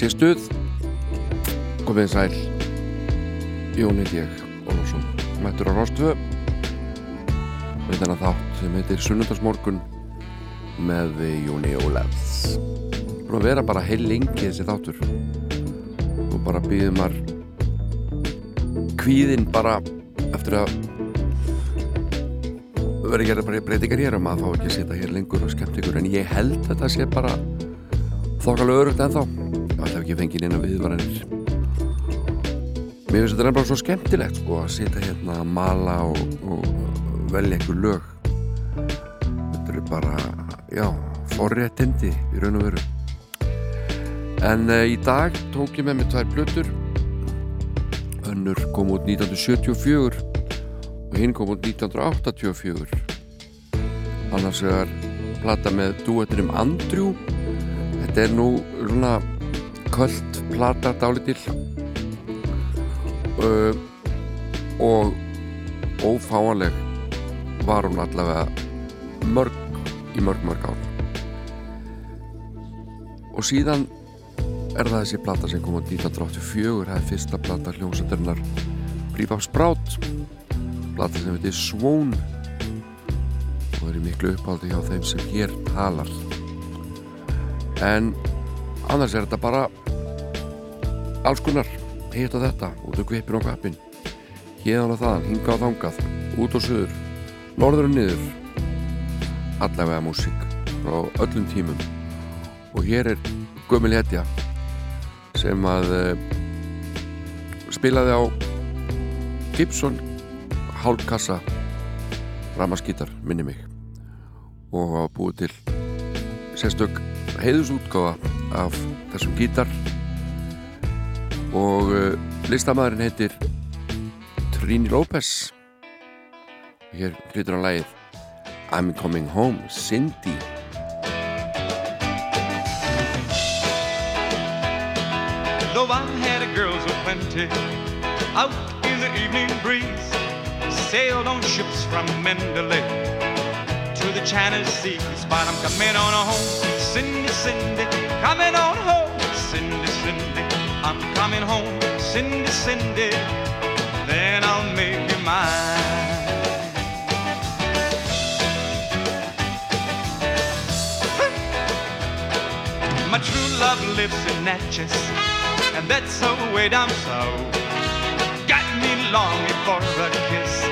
er sérstuð komið sæl. Jónið ég Ólafsson mættur á Róstvö með þennan þátt sem heitir Sunnundarsmorgun með Jóni Ólafs. Og vera bara heil lengi þessi þáttur. Og bara býðum mar kvíðin bara eftir að verður að gera breytingar hér um að fá ekki að sita hér lengur og skemmt ykkur en ég held að þetta sé bara þokkalega örugt ennþá ekki fengið að viðvaranir. Mér finnst þetta nefnilega svo skemmtilegt sko að sita hérna að mala og, og velja einhver lög. Þetta eru bara já, forréttindi í raun og veru. En uh, í dag tók ég með mig tvær blötur önnur kom út 1974 og hinn kom út 1984 annars er plata með duetinum Andrew. Þetta er nú svona kvöld plata dálitil uh, og ófáanleg var hún allavega mörg í mörg mörg ár. Og síðan er það þessi plata sem kom á 1984 það er fyrsta plata hljómsætturnar Brífaf Sprát plata sem heitir Svón og er miklu uppáldi hjá þeim sem hér talar. En annars er þetta bara alls konar hitt og þetta, út á kvipin og kvapin hérðan og þaðan, hinga og þangað út og söður, norður og niður. Allavega músík frá öllum tímum. Og hér er Gömul Hetja sem að uh, spilaði á Gibson hálfkassa ramaskítar, minni mig. Og hafa búið til sérstök heiðusútgáfa af þessum gítar. Og uh, listamæðurinn heitir Trini López. Hér flytur hann lægið I'm Coming Home, Cindy. Though I had a girls of plenty out in the evening breeze, sailed on ships from Mandalay to the China Seas, but I'm coming on home, Cindy, Cindy, coming on home, Cindy, Cindy, I'm coming home, Cindy, Cindy, then I'll make you mine. My true love lives in Natchez, and that's her way down south. Got me longing for a kiss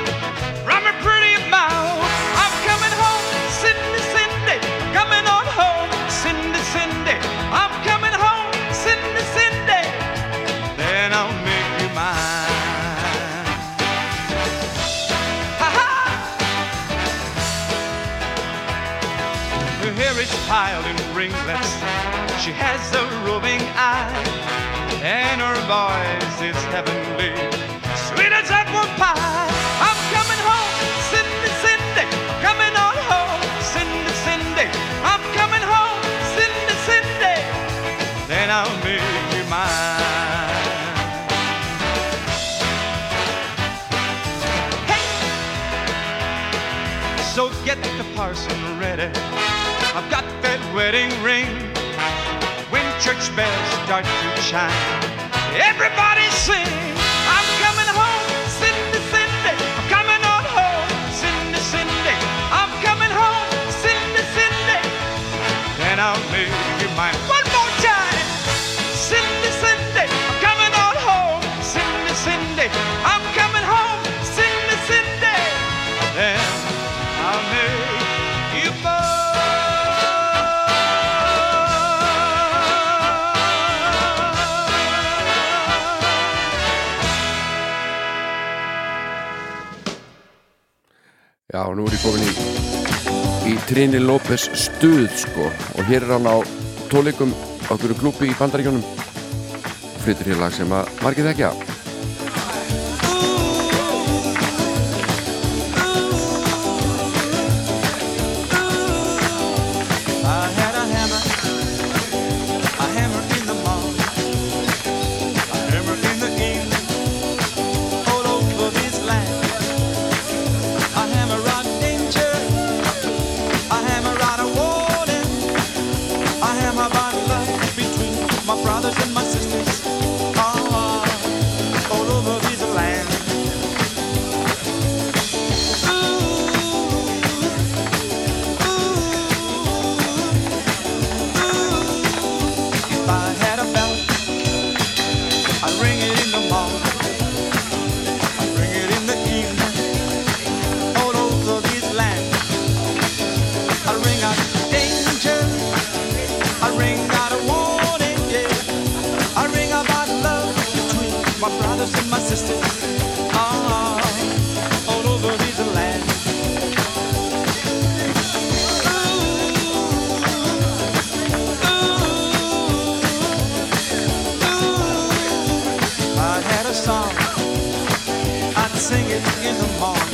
piled in ringlets. She has a roving eye, and her voice is heavenly, sweet as apple pie. I'm coming home, Cindy, Cindy, coming on home, Cindy, Cindy. I'm coming home, Cindy, Cindy, then I'll make you mine. Hey! So get the parson ready. Wedding ring. When church bells start to chime, everybody sing. Já, nú er ég komin í, í Trini López stuð sko. Og hér er hann á tólikum okkur klúpi í bandaríkjónum flyttur hér lag sem að margir þekkja song. I'd sing it in the morning.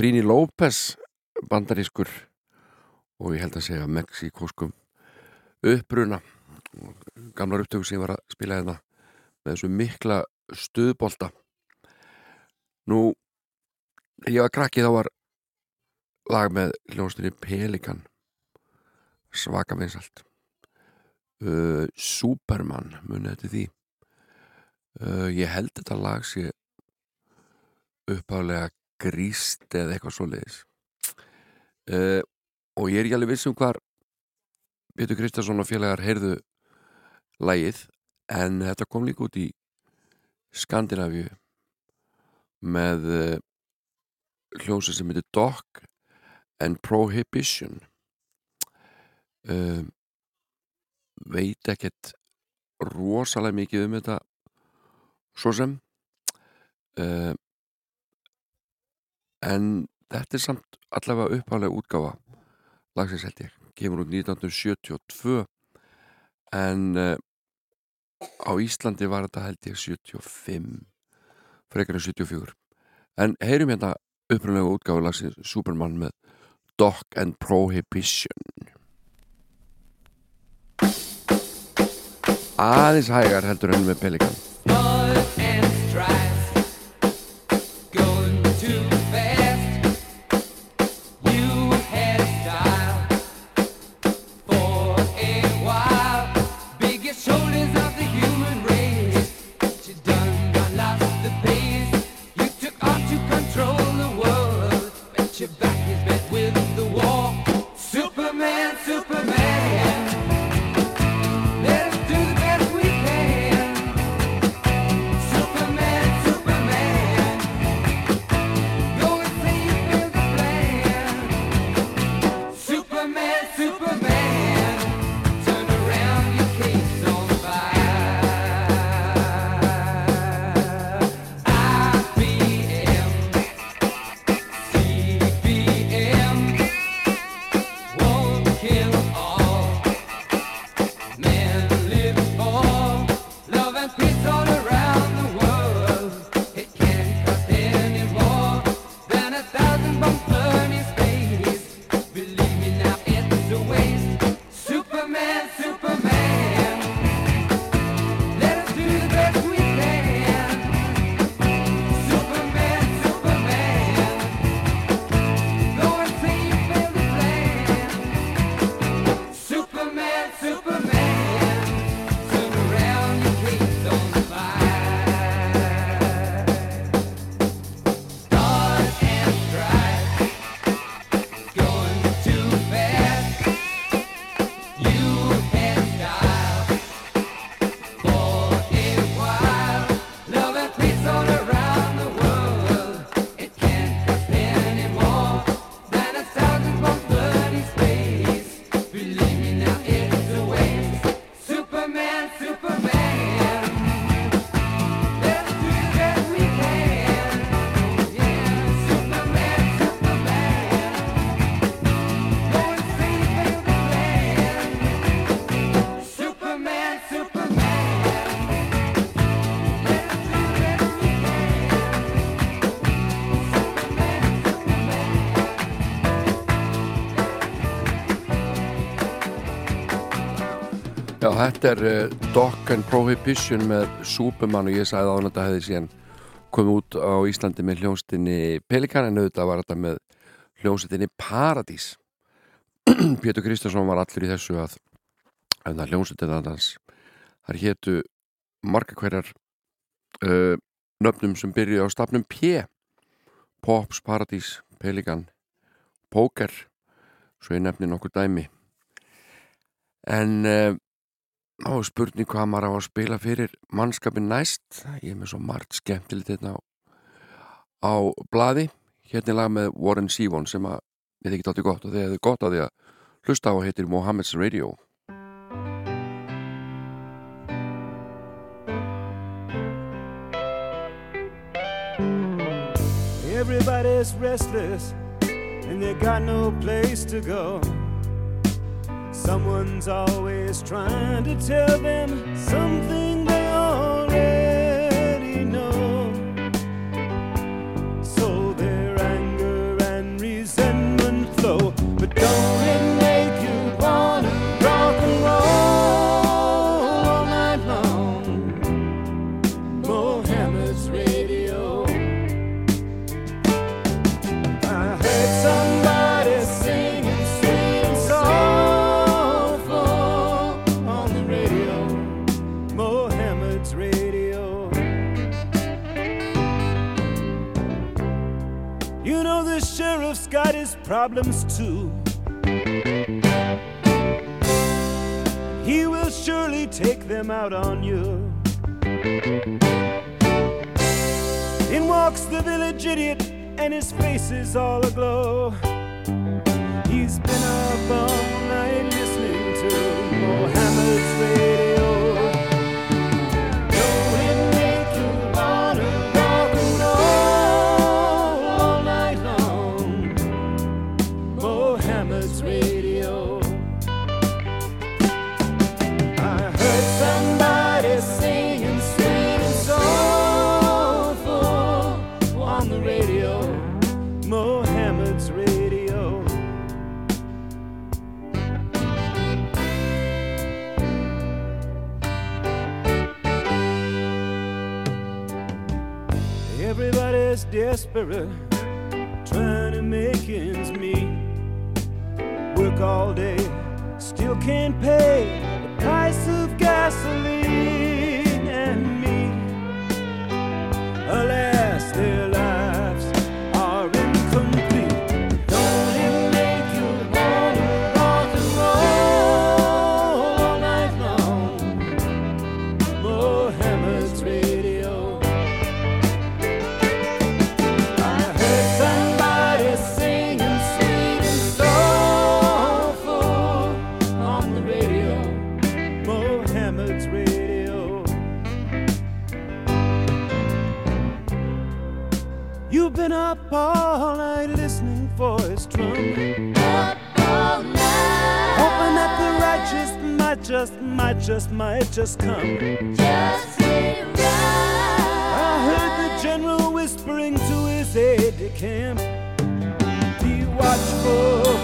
Trini López bandarískur og ég held að segja mexikóskum uppbruna gamlar upptöku sem ég var að spila hérna með þessu mikla stuðbolta. Nú ég var krakkið þá var lag með hljónstunni Pelikan svaka vinsalt uh, Superman munið þetta því. Uh, ég held þetta lag sé uppálega gríst eða eitthvað svo leiðis uh, og ég er ekki alveg vissum hvar Pétur Kristjánsson og félagar heyrðu lægið en þetta kom líka út í Skandinavíu með uh, hljómsið sem heitir Dog and Prohibition. Uh, veit ekkert rosalega mikið um þetta svo sem. Uh, en þetta er samt allavega uppháðlega útgáfa lagsins held ég, kemur út 1972 en uh, á Íslandi var þetta held ég 75 frekar en 74 en heyrum hérna uppröðlega útgáfa lagsins Superman með Dog and Prohibition. Aðeins hægar heldur enn með Pelikan þetta er uh, Dock and Prohibition með Superman og ég sagði að þetta hefði síðan komið út á Íslandi með hljónstinni Pelikan en auðvitað var þetta með hljónstinni Paradís. Pétur Kristjánsson var allir í þessu að, að hljónstinni hans þar héttu marga hverjar uh, nöfnum sem byrju á stafnum P. Pops, Paradís, Pelikan Póker svo ég nefni nokkur dæmi. En uh, á spurning hvað maður á að spila fyrir mannskapin næst. Ég er með svo margt skemmtilegt hérna á, á bladi hérna er lag með Warren Sívon sem að ég þykki tátti gott og þegar þið er gott að því að hlusta á að heitir Mohammed's Radio. Everybody's restless and they got no place to go Someone's always trying to tell them something You know the sheriff's got his problems too. He will surely take them out on you. In walks the village idiot, and his face is all aglow. He's been a all desperate, trying to make ends meet. Work all day, still can't pay the price of gasoline and me. Alas, might just, might just come. I heard the general whispering to his aide de camp. Be watchful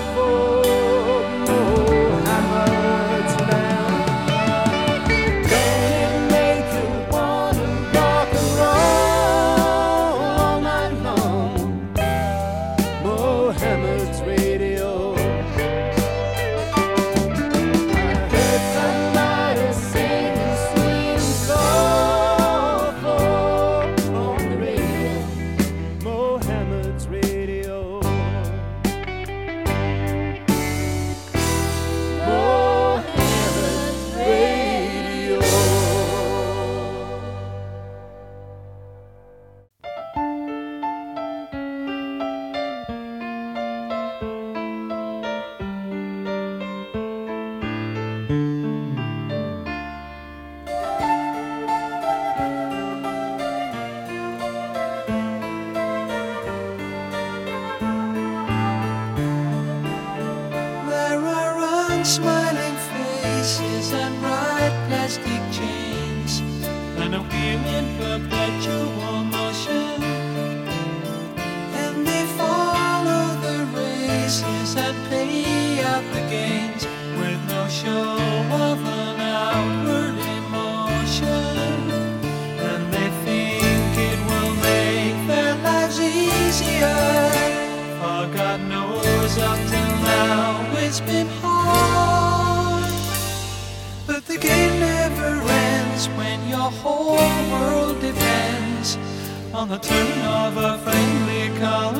on the turn of a friendly card.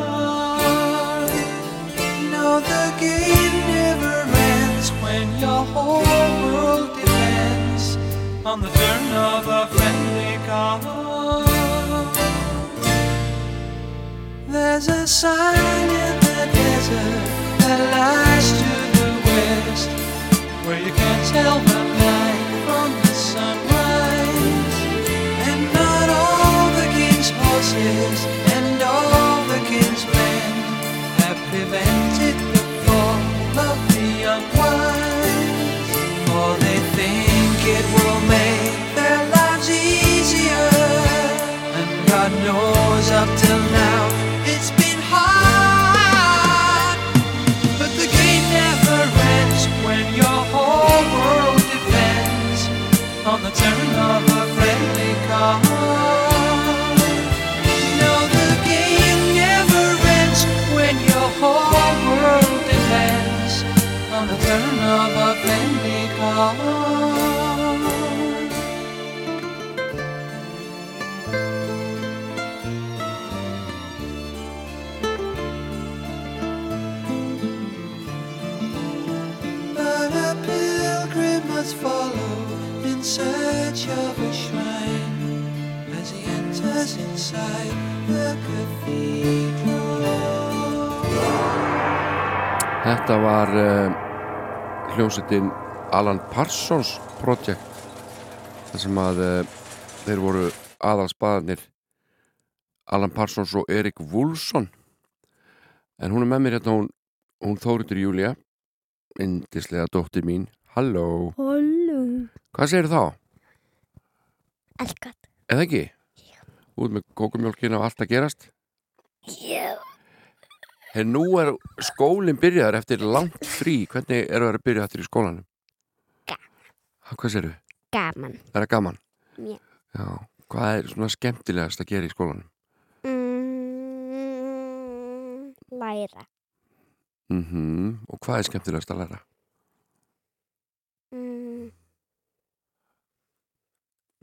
No, the game never ends when your whole world depends on the turn of a friendly card. There's a sign in the desert that lies to the west where you can't tell the night from the sunrise. King's and all the king's men have prevented the fall of the unwise. For they think it will make their lives easier. And God knows up till now of a friendly card. But a pilgrim must follow in search of a shrine as he enters inside the cathedral. Þetta var uh, hljómsettin Alan Parsons Project þar sem að uh, þeir voru aðalspaðarnir Alan Parsons og Erik Wulfson en hún er með mér hérna hún, hún Þóritur Júlia indislega dóttir mín Halló, hvað segir þá? Allt gott. Eða ekki? Út með kókumjólkina og allt að gerast Já. Hér nú er skólinn byrjaðar eftir langt frí hvernig eru það að byrja eftir í skólanum? Gaman. Hvað segirðu? Gaman. Er það gaman? Já. Já. Hvað er svona skemmtilegast að gera í skólanum? Mm, læra. Mm Og hvað er skemmtilegast að læra? Mm.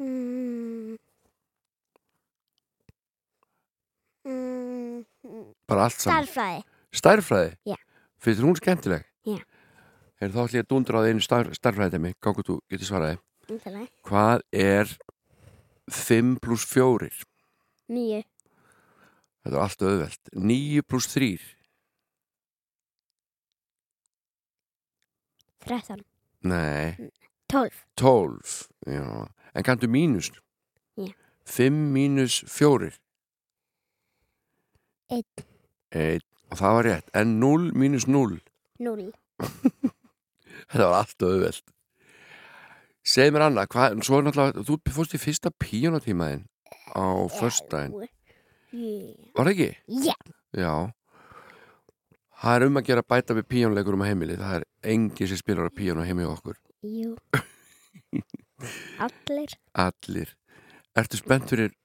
Mm. Bara allt saman. Starfræði. Stærfræði? Já. Þér hún skemmtileg? Já. Er þá ég að dundra á einu starfræði mig, gáðu þú getur svaraði. Ítalega. Hvað er 5 pluss 4? Nýju. Þetta er allt auðvelt. 9 pluss 3? Þrettán. Nei. Tólf. 12. Já. En kanntu mínus? Já. 5 mínus 4? Einn. 1. Og það var rétt. En 0 mínus 0? Núl. Þetta var allt auðvelt. Segð mér Anna, hvað, svo er náttúrulega, þú fórst í fyrsta píjónatímaðin á. Já. Var það ekki? Já. Já. Það er um að gera bæta við píjónleikur um að heimili. Það er engi sem spilar á píjón á heimili okkur. Jú. Allir. Allir. Ertu spennt fyrir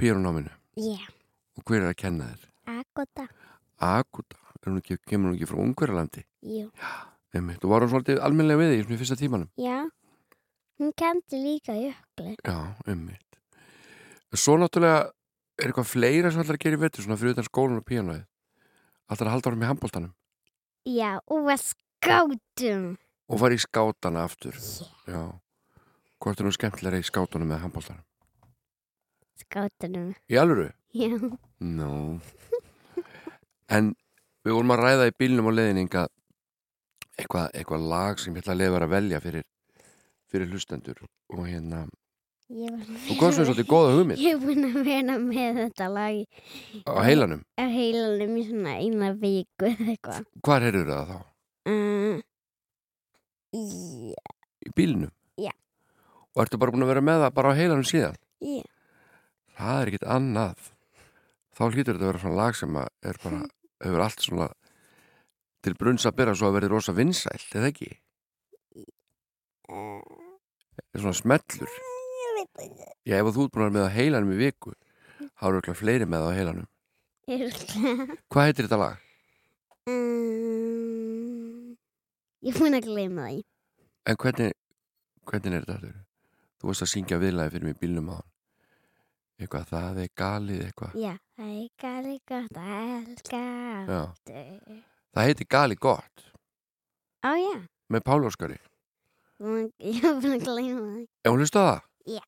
píjónunáminu? Já. Og hver er að kenna þér? Er hún ekki, kemur hún ekki frá Ungverjalandi? Jú. Einmitt. Og var hún svolítið almennilega við því í fyrsta tímanum? Já. Hún kendi líka jökli. Já, einmitt. Svo náttúrulega er eitthvað fleira sem ætlar að gera í vetur svona fyrir utan skólan og píjónuðið. Ætlar að halda ára með handbóltanum Já, og var skátum. og fara í skátana aftur. Já. Hvort er nú skemmtilega í skátunum með handbóltanum? Skátunum. Í alvöru? Já. Nú. En við vorum að ræða í bílnum og leðninga eitthvað, eitthvað lag sem ég ætla að lefa að velja fyrir, fyrir hlustendur og hérna, þú komst með svolítið góða hugmynd Ég er búin að vera með þetta lag á heilanum. á heilanum í svona eina viku eitthvað. Hvar heyrður það þá? Uh, já, Í bílnum? Já. Og ertu bara búin að vera með það bara á heilanum síðan? já. Það er ekkit annað. Þá hlýtur þetta að vera svona lag sem er bara, hefur allt svona til brunns að byrja svo að verði rosa vinsælt, eða ekki? Uh, er svona smellur það Já, ef þú ert búin að vera með á heilanum í viku þá eru ekki fleiri með á heilanum. Hvað heitir þetta lag? Um, ég búin að gleyma því. En hvernig, hvernig er þetta aftur? Þú varst að syngja viðlagi fyrir mig í bílnum á eitthvað, það er galið eitthvað Já, það er gali gott að elska aftur. Það heitir Gali gott Á, já. með Páli Óskari Ég er búin að gleyma því. Er hún hlusta á það? Já.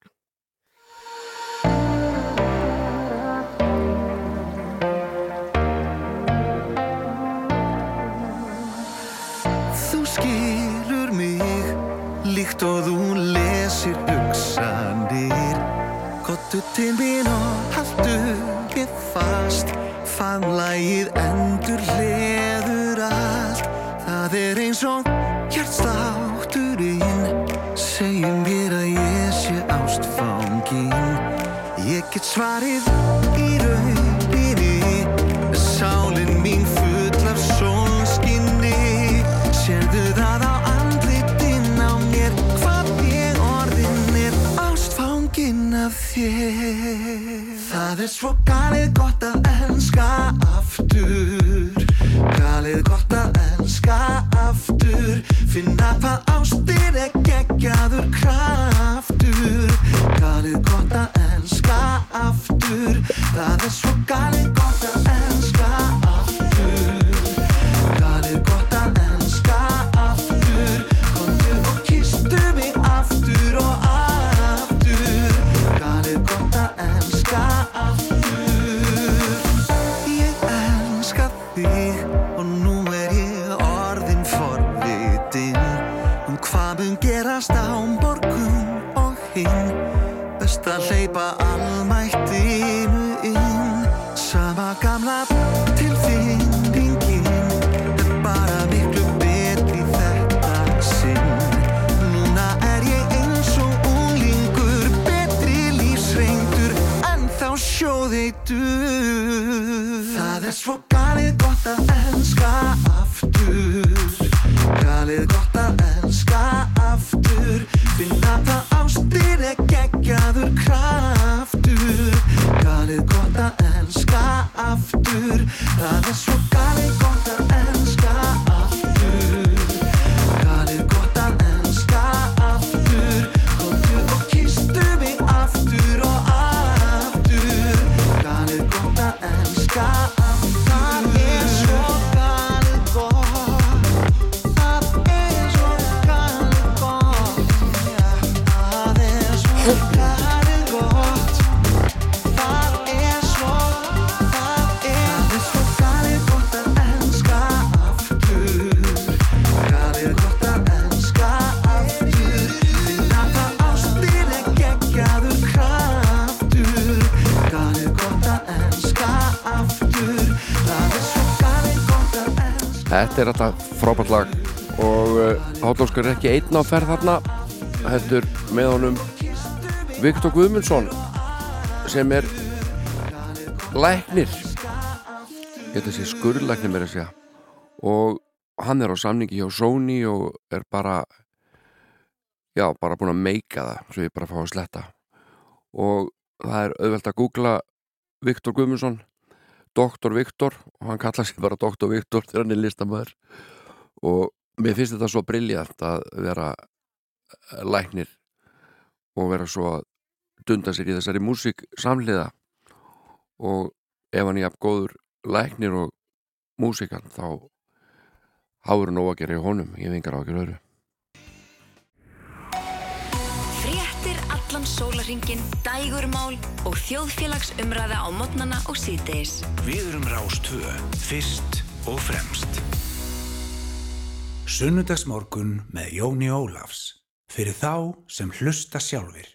Þú skilur mig líkt og þú lesir hugsanir Kottu til mín og haldu mér fast. Fanlægið endur hleður allt. Það er eins og hjartstátturinn Segjum mér að ég sé ástfangin Ég get svarið í rauninni. Sálin mín full af sólskinni. Sérðu það á andlitin á mér Hvað ég orðin er. Ástfangin af þér Það er svo galið gott að elska aftur. Galið gott að elska aftur. Finna hvað ástir er geggjaður kraftur. Galið gott að elska aftur. Það er svo galið gott að elska aftur best að hleypa almættinu inn. Sama gamla en þá sjóðeitur það er svo galið gott að aftur er alltaf frábært lag. Og Páll Óskar er ekki einn á ferð þarna heldur með honum Viktor Guðmundsson sem er læknir. Að sé skurðlæknir mér að segja. Og hann er á samningi hjá Sony og er bara já, bara búin að meika það svo ég bara fá að sletta. Og það er auðvelt að googla Viktor Guðmundsson Doktor Viktor og hann kalla sig bara Doktor Viktor þegar hann er listamæður og mér finnst þetta svo briljant að vera læknir og vera svo að dunda sér í þessari músík samliða og ef hann er jafn góður læknir og músíkan þá háur að gera í honum ég vingar á ekki öðru allan sólarringin, dægurmál og þjóðfélagsumræða á modnana og síðdeis. Við erum Rástvö, fyrst og fremst. Sunnudagsmorgun með Jóni Ólafs. Fyrir þá sem hlusta sjálfir.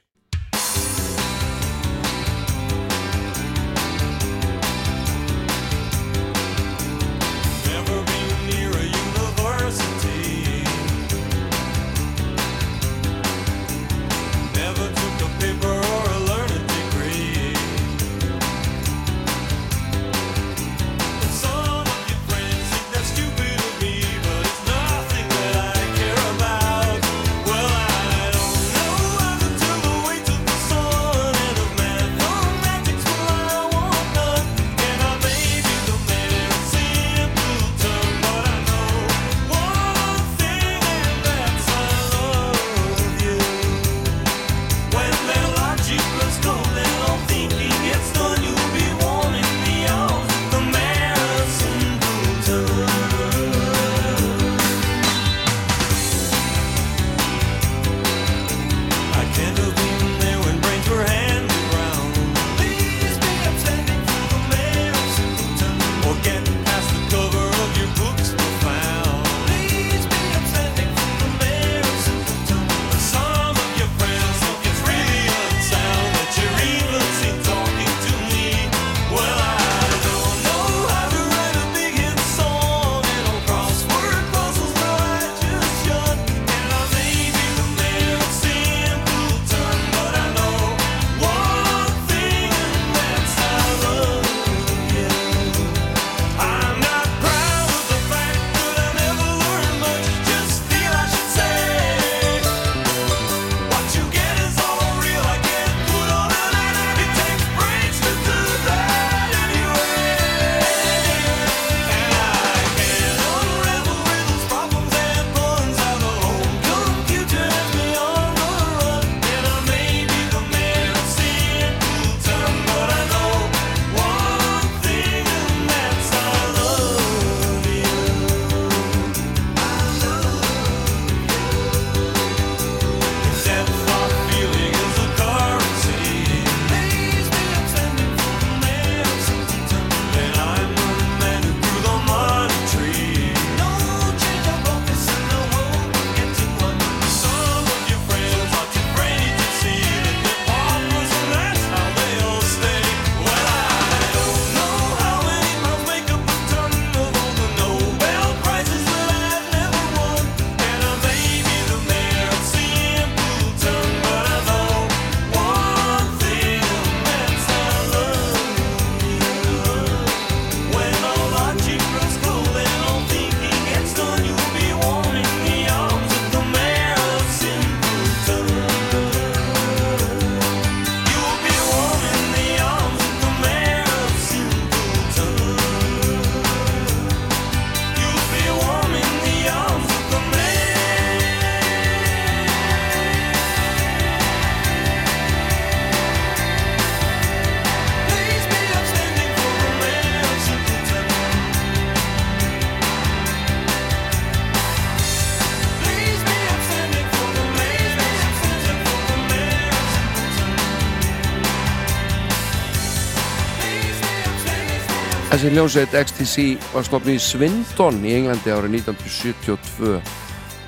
Þessi hljómsveit XTC var stofnið í Swindon í Englandi árið 1972.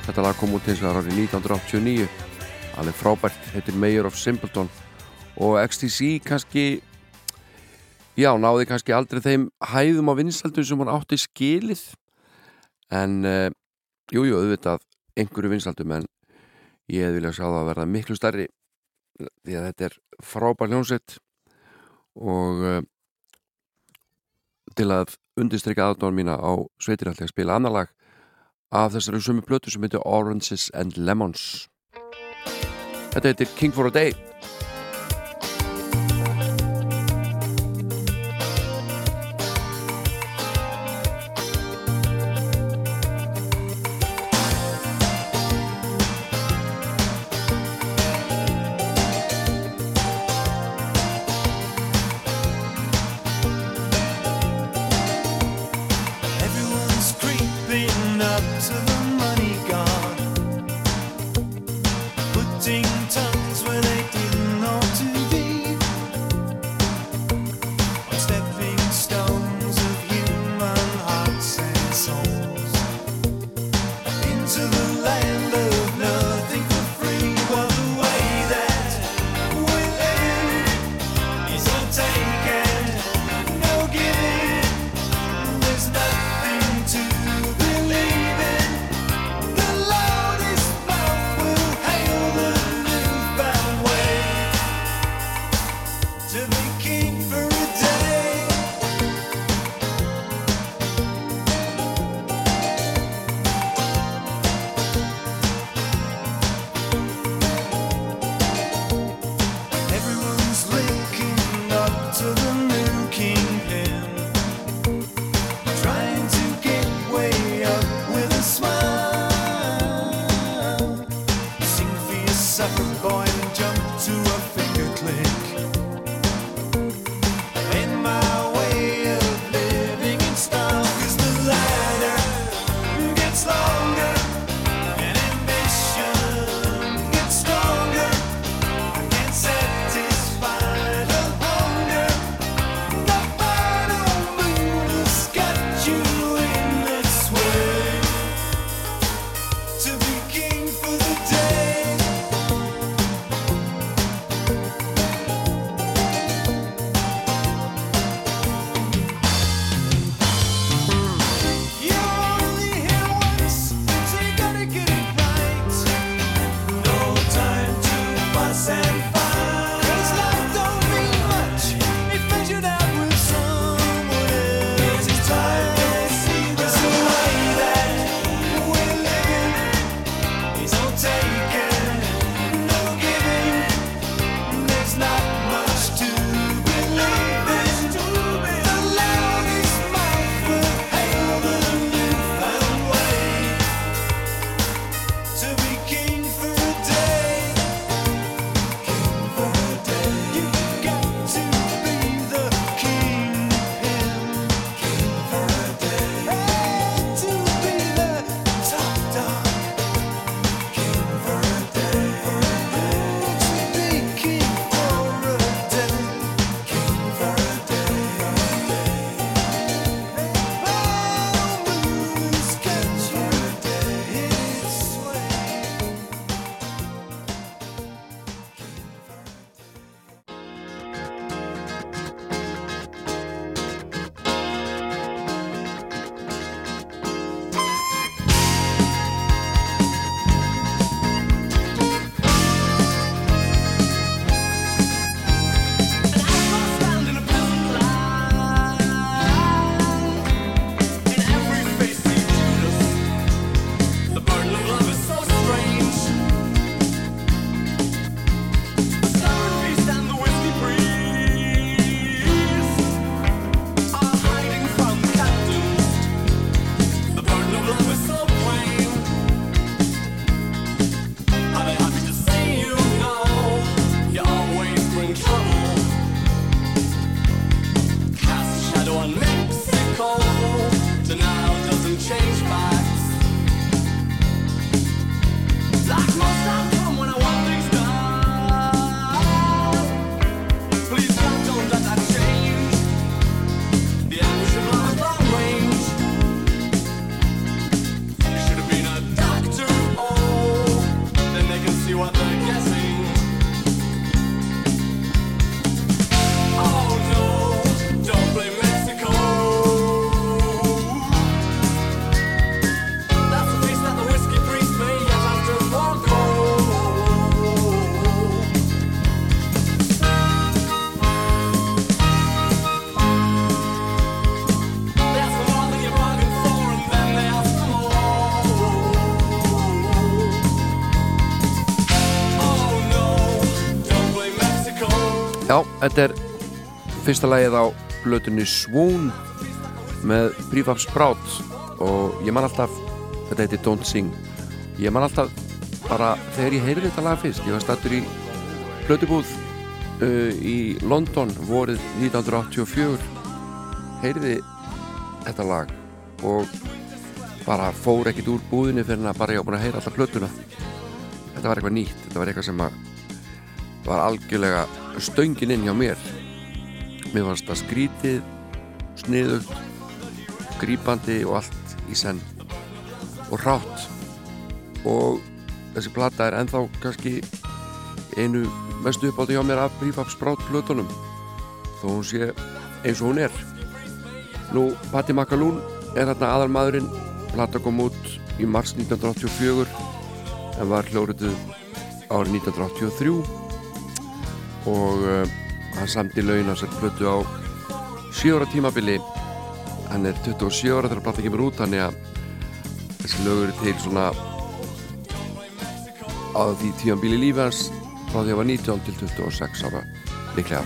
Þetta lag kom út hins vegar árið 1989. Alveg frábært, heitir Mayor of Simpleton og XTC kannski, já, náði kannski aldrei þeim hæðum á vinsaldum sem hann átti skilið. En, uh, jú, auðvitað einhverju vinsaldum en ég hefði viljað sjá það að verða miklu stærri því að þetta er frábær hljómsveit og uh, til að undirstryka aðdóðan mína á sveitir alltaf að spila annar lag af þessari sumi plötu sem heitir Oranges and Lemons. Þetta heitir King for a Day þetta er fyrsta lagið á blötunni Swoon með Prefab Sprout og ég man alltaf þetta heiti Don't Sing ég man alltaf bara þegar ég heyrði þetta lag fyrst ég var stattur í blötubúð uh, í London vorið 1984 heyrði þetta lag og bara fór ekkit úr búðinu fyrir að bara ég á búin að heyra alltaf blötuna þetta var eitthvað nýtt þetta var eitthvað sem var algjörlega stöngin inn hjá mér. Mér fannst það skrítið sniðugt grípandi og allt í senn. Og rátt og þessi plata er ennþá kannski einu mestu uppátti hjá mér af Prefab Sprout plötunum þó hún sé eins og hún er. Nú Patti Makalún er þarna aðalmaðurinn. Plata kom út í mars 1984 en var hljórutuð árið 1983 og uh, hann samti laun á sér plötu á 7 ára tímabili. Hann er 27 ára þegar plata kemur út þannig að þessi lögur er til svona á því tímabili lífi hans frá því að hann var 19 til 26 ára líklega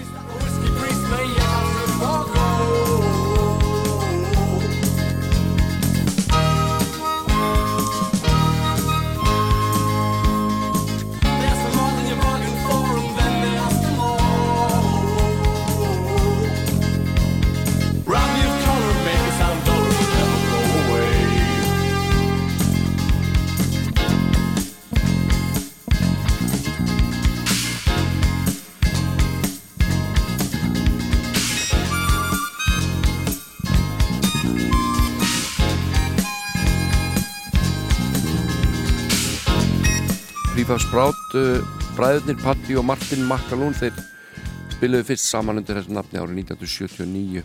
Prefab Sprout uh, bræðurnir Patti og Martin Makalún þeir spiluðu fyrst saman undir þessu nafni árið 1979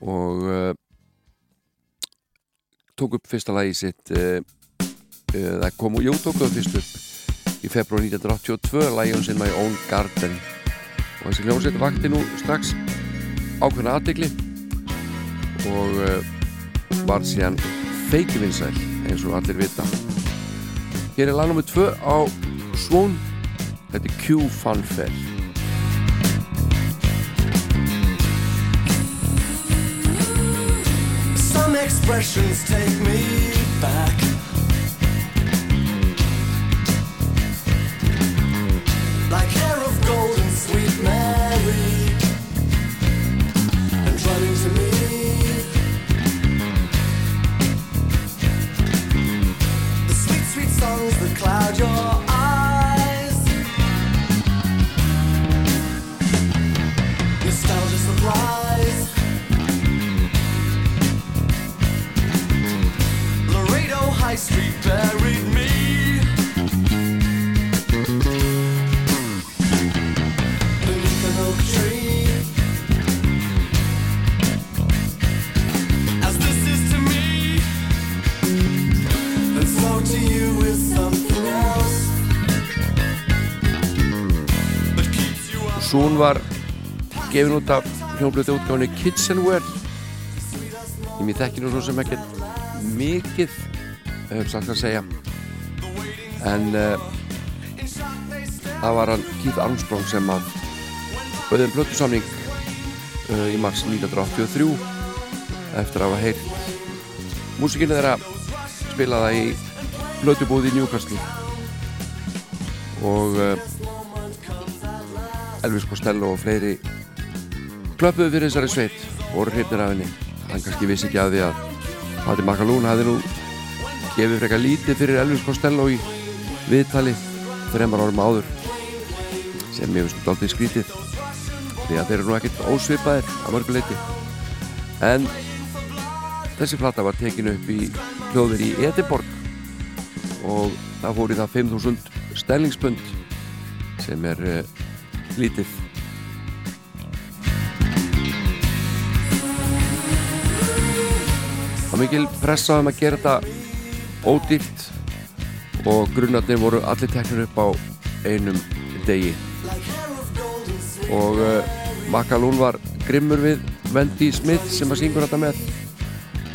og uh, tók upp fyrsta lagi sitt uh, uh, kom jú tók það fyrst upp í februar 1982 lagi hún sinn My Own Garden. Og þessi hljómsveit vakti nú strax ákveðna aðdegli og uh, var síðan feikivinsæl eins og allir vita Hér er lag nr. 2 á Svón Þetta er Q Funfair Some expressions take me back. Var gefin út af hljómblötu útgáðinu Kitchenware. Ég mér þekki nú svo sem ekkert mikið sagt að segja. En uh, það var hann Keith Armstrong sem að bauðin blötusamning uh, í mars 1983 eftir að hafa heyrt músikinu þeirra spilaða í blötubúði í Newcastle. Og uh, Elvis Costello og fleiri klöpuðu fyrir þessari sveit voru hrifnir af henni. Hann kannski vissi ekki að því að Patti Makalún hafði nú gefið frekar lítið fyrir Elvis Costello í viðtali þreymar árum áður sem ég veist aldrei skrítið því að þeir eru nú ekkert ósvipaðir að mörguleiti en þessi plata var tekinu upp í hljóðir í Edinborg og það fór í það 5.000 stellingspund sem er uh, lítið Það mikil pressa um að gera þetta ódýrt og grunnarnir voru allir teknir upp á einum degi og uh, Makalún var grimmur við Wendy Smith sem að syngur þetta með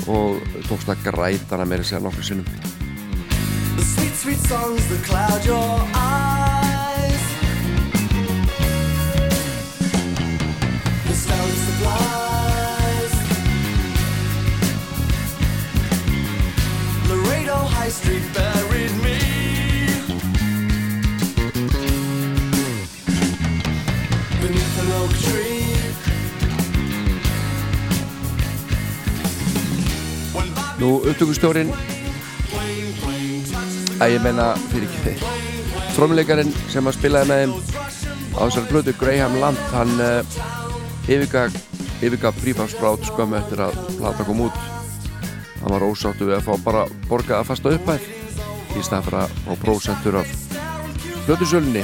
og tókst að græta hana meira sér nokkur sinnum The sweet, sweet songs that cloud your eyes. Nú upptökustjórin að ég menna fyrir ekki þeir trómuleikarinn sem að spilaði með þeim á þessari blötu Graham Land hann uh, yfirgaf Frífarsbrátt skömmu eftir að plata kom út hann var ósáttu við að fá bara borgaða fasta uppæð í stað fyrir að fá prósentur af blötusölunni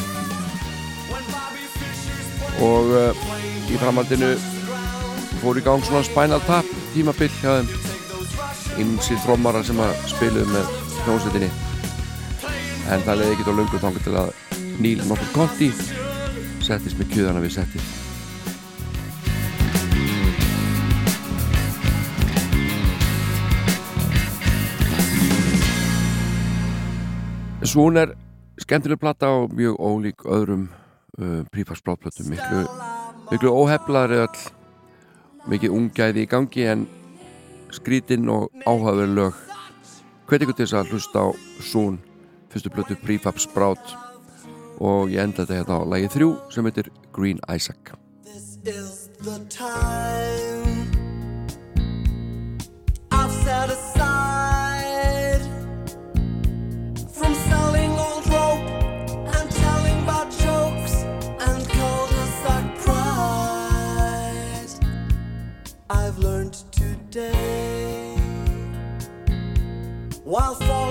og uh, í framhaldinu fór í gang svona Spinal Tap tímabill hjá þeim. Ymsi trómara sem að spiluðu með hljómsveitinni. En það leiði ekki á löngu þangur til að Neil nokkur Conti settist með kjöðana við settið Svon er skemmtileg platta og mjög ólík öðrum uh, prífarsbláttplötum miklu, miklu óheflaðri öll mikið ungæði í gangi en skrítinn og áhugaverð lög. Hveti ykkur til þess að hlusta á Svon fyrstu plötu Prefab Sprout og ég enda þetta hérna á lagi þrjú sem heitir Green Isaac. Is the time. I've set aside while falling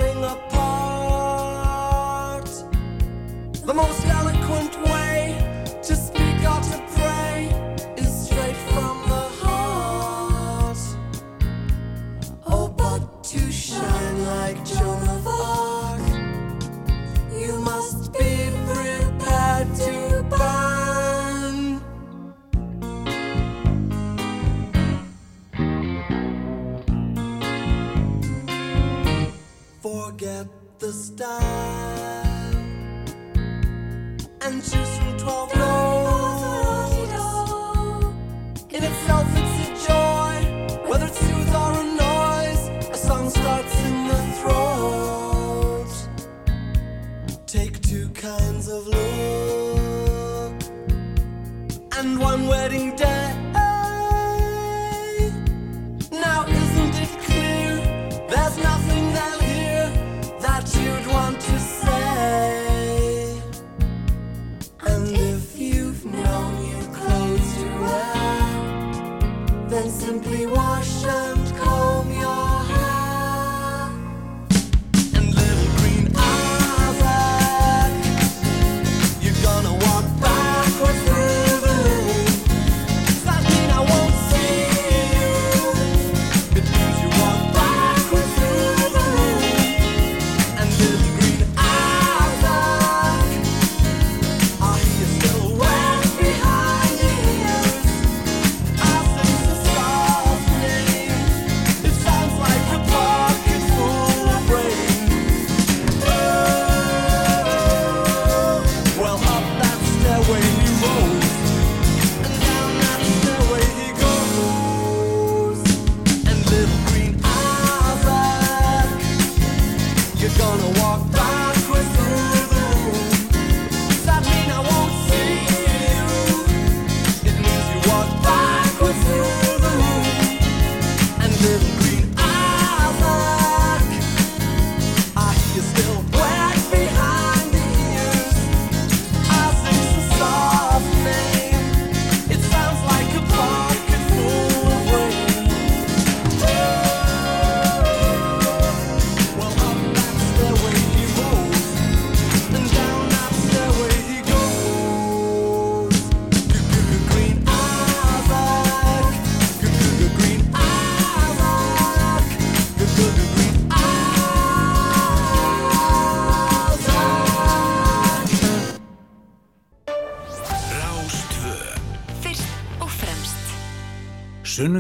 style and choose from 12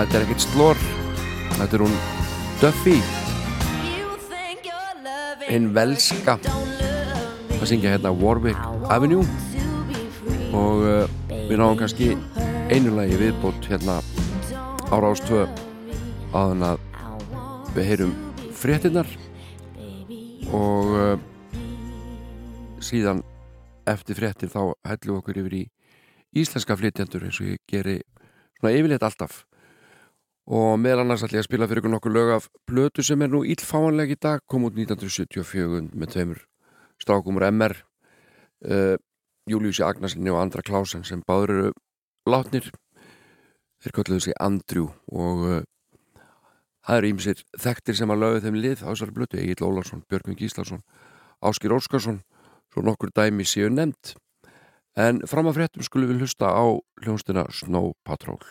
þetta er ekkert slór Þetta er hún Duffy. Hinn velska að syngja hérna Warwick Avenue. Og uh, við náum kannski einu lagi viðbót hérna ára ástöð aðan að við heyrum fréttinnar og uh, síðan eftir fréttir þá hellum við okkur yfir í íslenska flytjendur eins og ég geri svona yfirleitt alltaf og meðal annars ætlum ég að spila fyrir ykkur nokkur lög af plötu sem er nú íllfáanleg í dag kom út 1974 með tveimur strákum úr MR uh, Júliusi Agnarsinni og Andra Klásen sem báður eru látnir. Þeir kölluðu sig Andrew og uh, það eru ímsir þekktir sem að lögu þeim lið á þessari plötu Egil Ólarsson, Björgvin Gíslason Áskir Óskarsson svo nokkur dæmi séu nefnd. En fram að fréttum skulum við hlusta á hljónstina Snow Patrol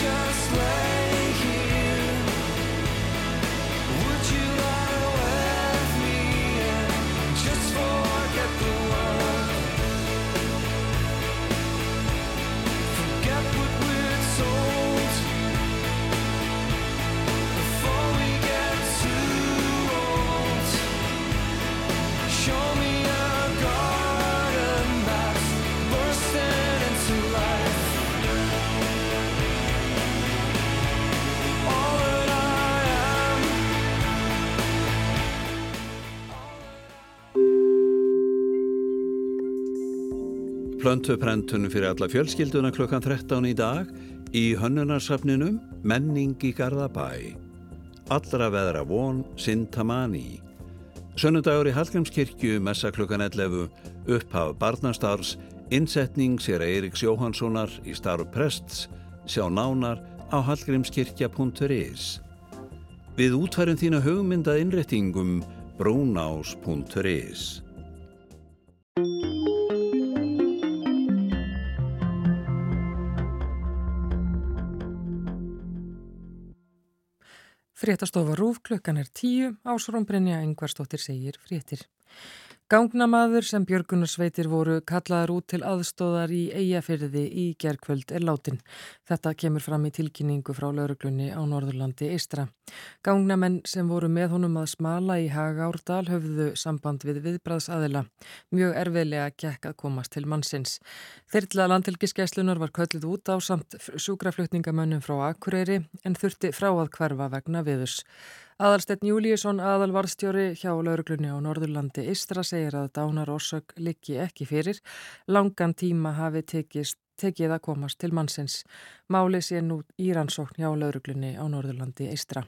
just lay Plöntuprentun fyrir alla fjölskylduna klukkan 13 í dag í hönnunarsafninum Menning í Garðabæ. Allra veðra von Sintamani. Sönnudagur í Hallgrímskirkju, messa klukkan 11, upphaf barnastarfs, innsetning sér Eiríks Jóhanssonar í starf prests, sjá nánar á hallgrímskirkja.is. Við útfærum þína hugmyndað innrettingum brúnás.is. Fréttastofa Rúf klukkan er tíu, Ásrún Brynja Engvarsdóttir segir fréttir. Gangnamaður sem Björgunarsveitir voru kallaðar út til aðstóðar í eigafyrði í gerkvöld er látin. Þetta kemur fram í tilkynningu frá lauruglunni á Norðurlandi Eistra. Gangnamenn sem voru með honum að smala í Hagárdal höfðu samband við viðbræðsaðila. Mjög erfiðlega gekk að komast til mannsins. Þyrla landhelgiskeslunar var kölluð út á samt sjúkraflutningamönnum frá Akureyri en þurfti frá að hverfa vegna viðus. Aðalsteinn Júlíusson, aðalvarðstjóri hjá lauruglunni á Norðurlandi Istra segir að dánar orsök liggi ekki fyrir. Langan tíma hafi tekist, tekið að komast til mannsins. Máli sé nú íransókn hjá lauruglunni á Norðurlandi Istra.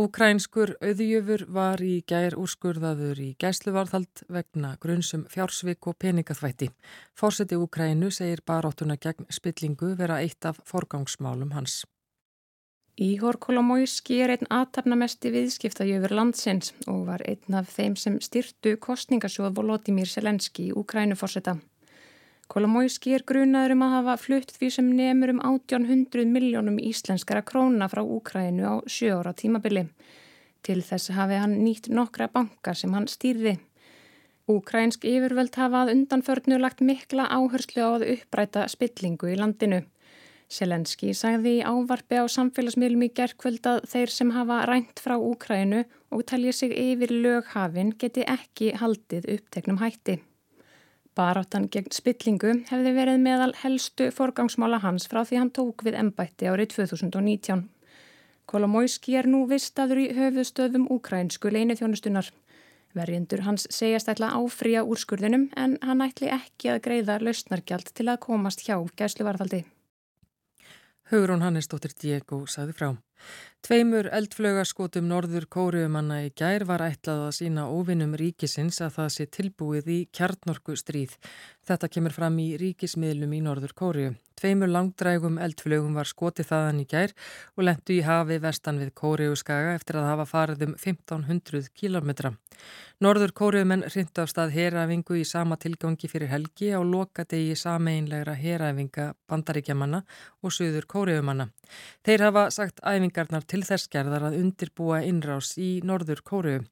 Úkrænskur auðjöfur var í gær úrskurðaður í gæsluvarðhald vegna grunnsum fjársvik og peningaþvætti. Fórseti Úkrænu segir baróttuna gegn spillingu vera eitt af forgangsmálum hans. Íhor Kolomóiski er einn aðtapnamesti viðskiptajöfur landsins og var einn af þeim sem styrtu kostningasjóð Volodymyr Selenski í Úkrænuforseta. Kolomóiski er grunaður um að hafa flutt því sem nefnur um 1800 miljónum íslenskara króna frá Úkrænu á sjö ára tímabili. Til þess hafi hann nýtt nokkra bankar sem hann stýrði. Úkrænsk yfirvöld hafa að undanförnu lagt mikla áherslu á að uppræta spillingu í landinu. Selenski sagði í ávarfi á samfélagsmiðlum í gerkvöld að þeir sem hafa rænt frá Úkrænu og telja sig yfir löghafin geti ekki haldið uppteknum hætti. Baráttan gegn spillingu hefði verið meðal helstu forgangsmála hans frá því hann tók við embætti árið 2019. Kolomóiski er nú vistaður í höfuðstöðum úkrænsku leinithjónustunar. Verjendur hans segjast ætla áfrýja úrskurðinum en hann ætli ekki að greiða lausnargjald til að komast hjá gæsluvarðaldi. Hugrún Hannesdóttir Diego sagði frá. Tveimur eldflögaskotum norður kóriumanna í gær var ætlað að sína óvinnum ríkisins að það sé tilbúið í kjarnorku stríð. Þetta kemur fram í ríkismiðlum í norður kóriu. Tveimur langdrægum eldflögum var skotið þaðan í gær og lendu í hafi vestan við kóriuskaga eftir að hafa farið um 1500 kilometra. Norður kóriumenn rindu af stað heræfingu í sama tilgangi fyrir helgi á lokadegi sameinlegra heræfinga bandaríkjamanna og söður kóriumanna. Þeir hafa sagt æfingarnar til þess gerðar að undirbúa innrás í Norður Kóriu.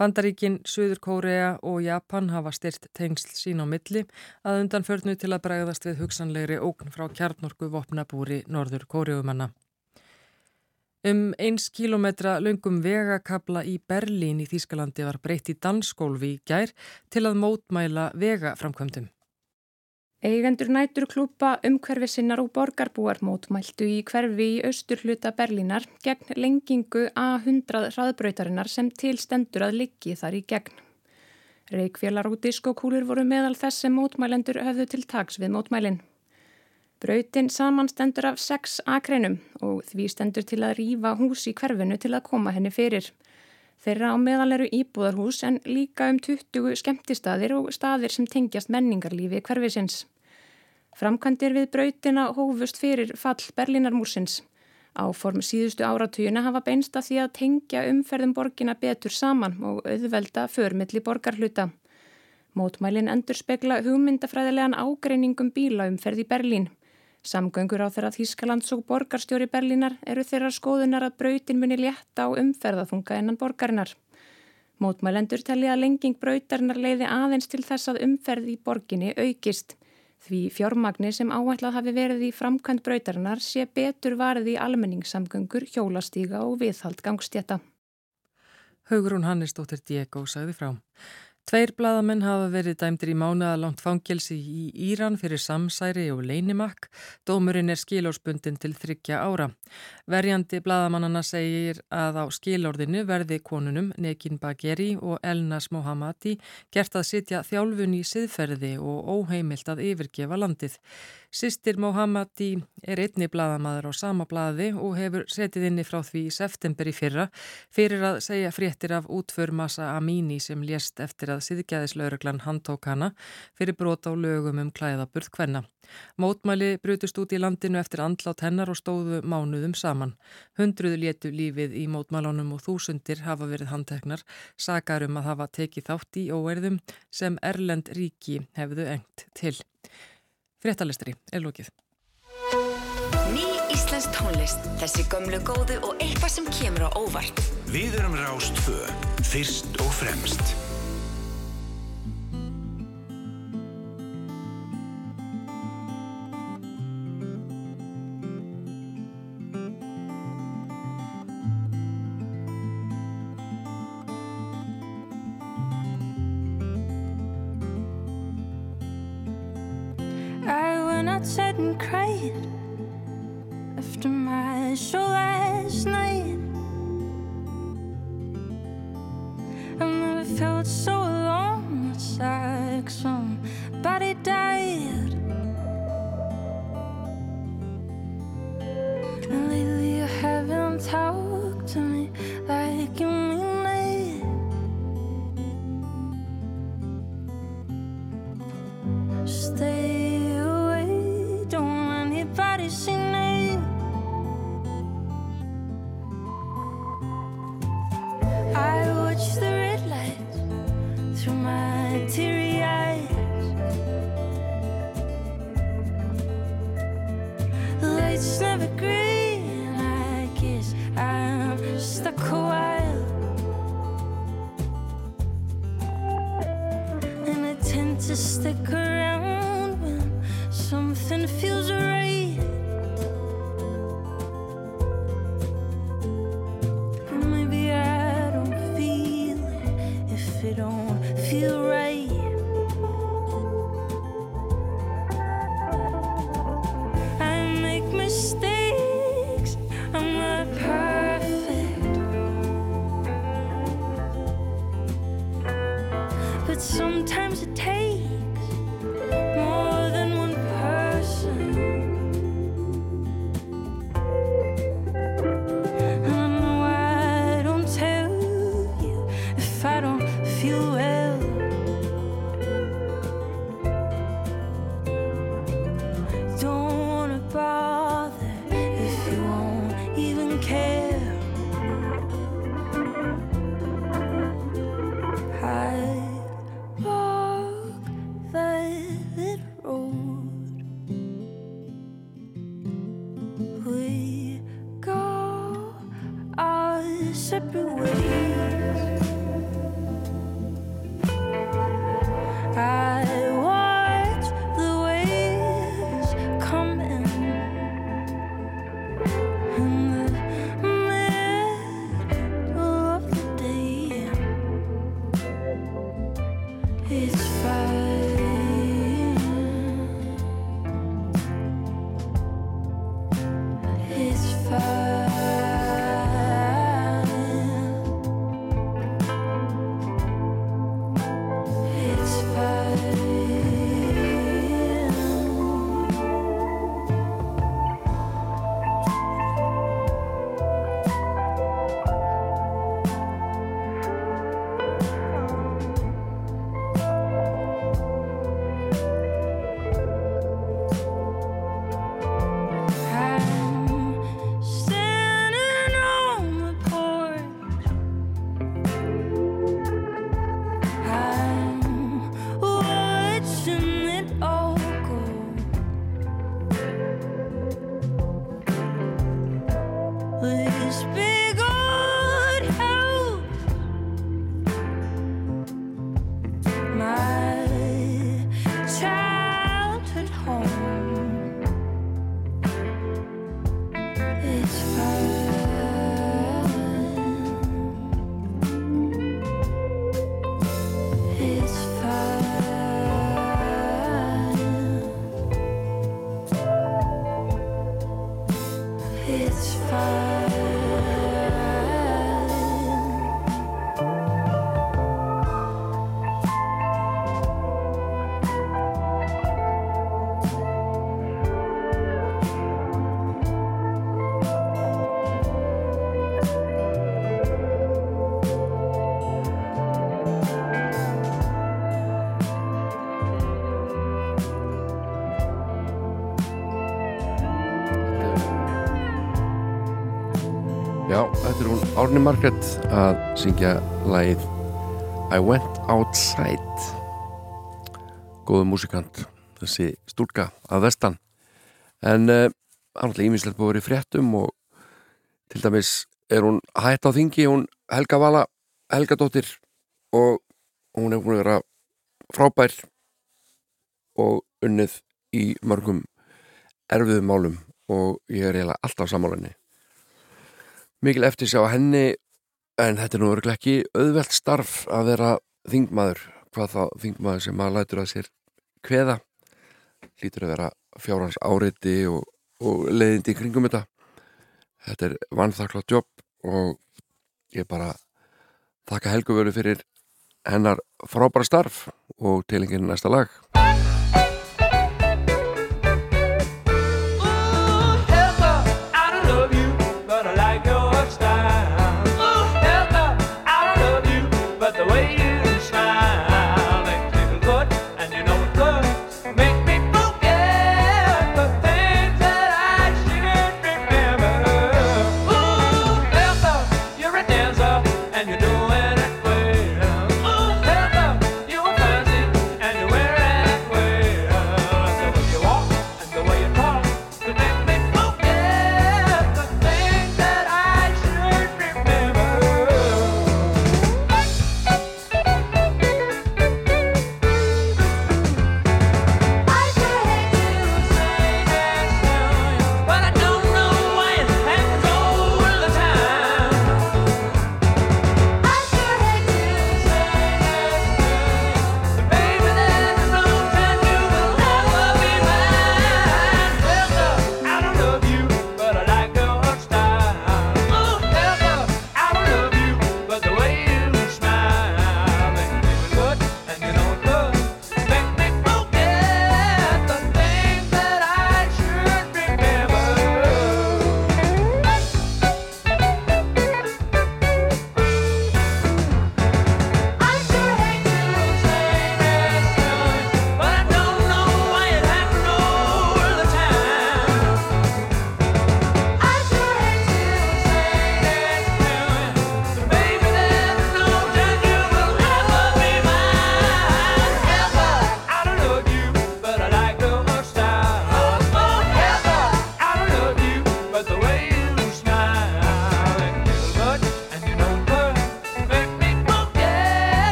Bandaríkin, Suður Kórea og Japan hafa styrt tengsl sín á milli að undanförnu til að bregðast við hugsanlegri ógn frá kjarnorku vopnabúri Norður Kóriumanna. Um eins kílometra löngum vegakabla í Berlín í Þýskalandi var breytt í dansskólfi í gær til að mótmæla vegaframkvöndum. Eigendur nætur klúpa umhverfi sinnar og borgarbúar mótmæltu í hverfi í austur hluta Berlínar gegn lengingu A100 hraðbrautarinnar sem tilstendur að liggi þar í gegn. Reykfélar og diskokúlur voru meðal þess sem mótmælendur höfðu til tags við mótmælinn. Brautin samanstendur af sex akreinum og því stendur til að rýfa hús í hverfinu til að koma henni fyrir. Þeirra á meðal eru íbúðarhús en líka um 20 skemmtistaðir og staðir sem tengjast menningarlífi hverfisins. Framkvæmdir við brautina hófust fyrir fall Berlínarmúsins. Áform síðustu áratugina hafa beinst að því að tengja umferðum borgina betur saman og auðvelda förmiðli borgarhluta. Mótmælin endur spekla hugmyndafræðilegan ágreiningum bílaumferð í Berlín. Samgöngur á þeirra Þýskalands og borgarstjóri Berlínar eru þeirra skoðunar að brautin muni létta á umferðaþunga innan borgarinnar. Mótmælendur telli að lenging brautarinnar leiði aðeins til þess að umferð í borginni aukist. Því fjármagni sem áætlað hafi verið í framkvæmt brautarinnar sé betur varið í almenningssamgöngur, hjólastíga og viðhald gangstjetta. Haugrún Hannesdóttir Diego sagði frá. Tveir bladamenn hafa verið dæmdir í mánuðalangt fangelsi í Íran fyrir samsæri og leinimakk. Dómurinn er skilórsbundin til þryggja ára. Verjandi bladamannana segir að á skilórðinu verði konunum Nekin Bagheri og Elnas Mohammadi gert að sitja þjálfun í siðferði og óheimilt að yfirgefa landið. Sistir Mohammadi er einni bladamaður á sama bladi og hefur setið inni frá því í september í fyrra fyrir að segja fréttir af útför Masa Amini sem lést eftir að siðgæðislauruglan handtók hana fyrir brot á lögum um klæðaburð hvenna. Mótmæli brutust út í landinu eftir andlát hennar og stóðu mánuðum saman. Hundruðu létu lífið í mótmælunum og þúsundir hafa verið handteknar, sakar um að hafa tekið þátt í óerðum sem Erlend ríki hefðu engt til. Fréttalistri er lókið. Ný Íslensk tónlist, þessi gömlu góðu og eitthvað sem kemur á óvart. Við erum Rástfö, fyrst og fremst. Árni Margrét að syngja lagið I Went Outside. Góðu músikant þessi stúlka að vestan. En uh, annarlega ímislegt búið verið í fréttum og til dæmis er hún hætt á þingi hún Helga Vala Helgadóttir og hún er búin að vera frábær og unnið í mörgum erfiðum málum og ég er eiginlega alltaf sammálinni mikil eftir sjá henni en þetta er nú örglega ekki auðvelt starf að vera þingmaður hvað þá þingmaður sem maður lætur að sér kveða. Lítur að vera fjárhans áreiti og, og leiðindi kringum þetta. Þetta er vannþakla jobb og ég bara þakka Helgu völu fyrir hennar frábæra starf og tilengið næsta lag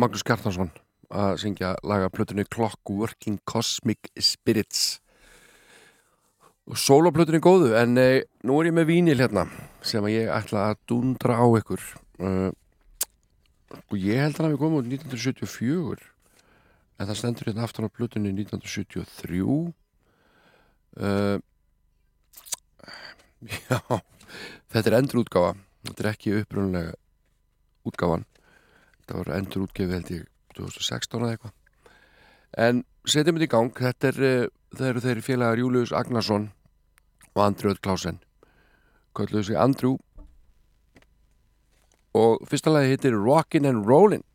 Magnús Kjartansson að syngja laga plötunni Clockworking Cosmic Spirits. Soloplötunni góðu en e, nú er ég með vínil hérna sem ég ætla að dundra á ykkur. Uh, og ég held að við komum út 1974 en það stendur hérna aftan á plötunni 1973 uh, Já þetta er endurútgáfa þetta er ekki upprunlega útgáfan þetta var endur útgefi held ég 2016 eða eitthvað. En setjum þetta í gang. Þetta er, það eru þeirri félagar Július Agnarsson og Andri Öll Klásen kalluðu sig Andrew. Og fyrsta lagi heitir Rockin' and Rollin'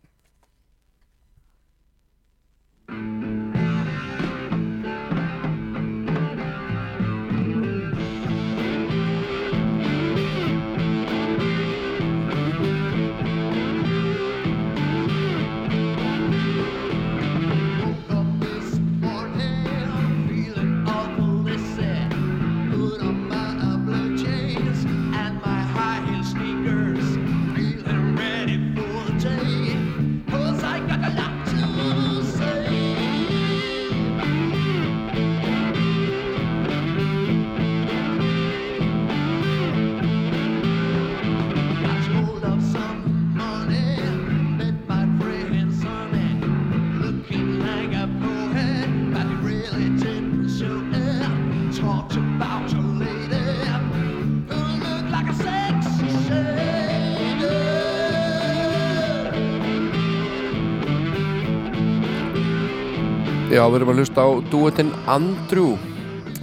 Já, við erum að hlusta á duettinn Andrew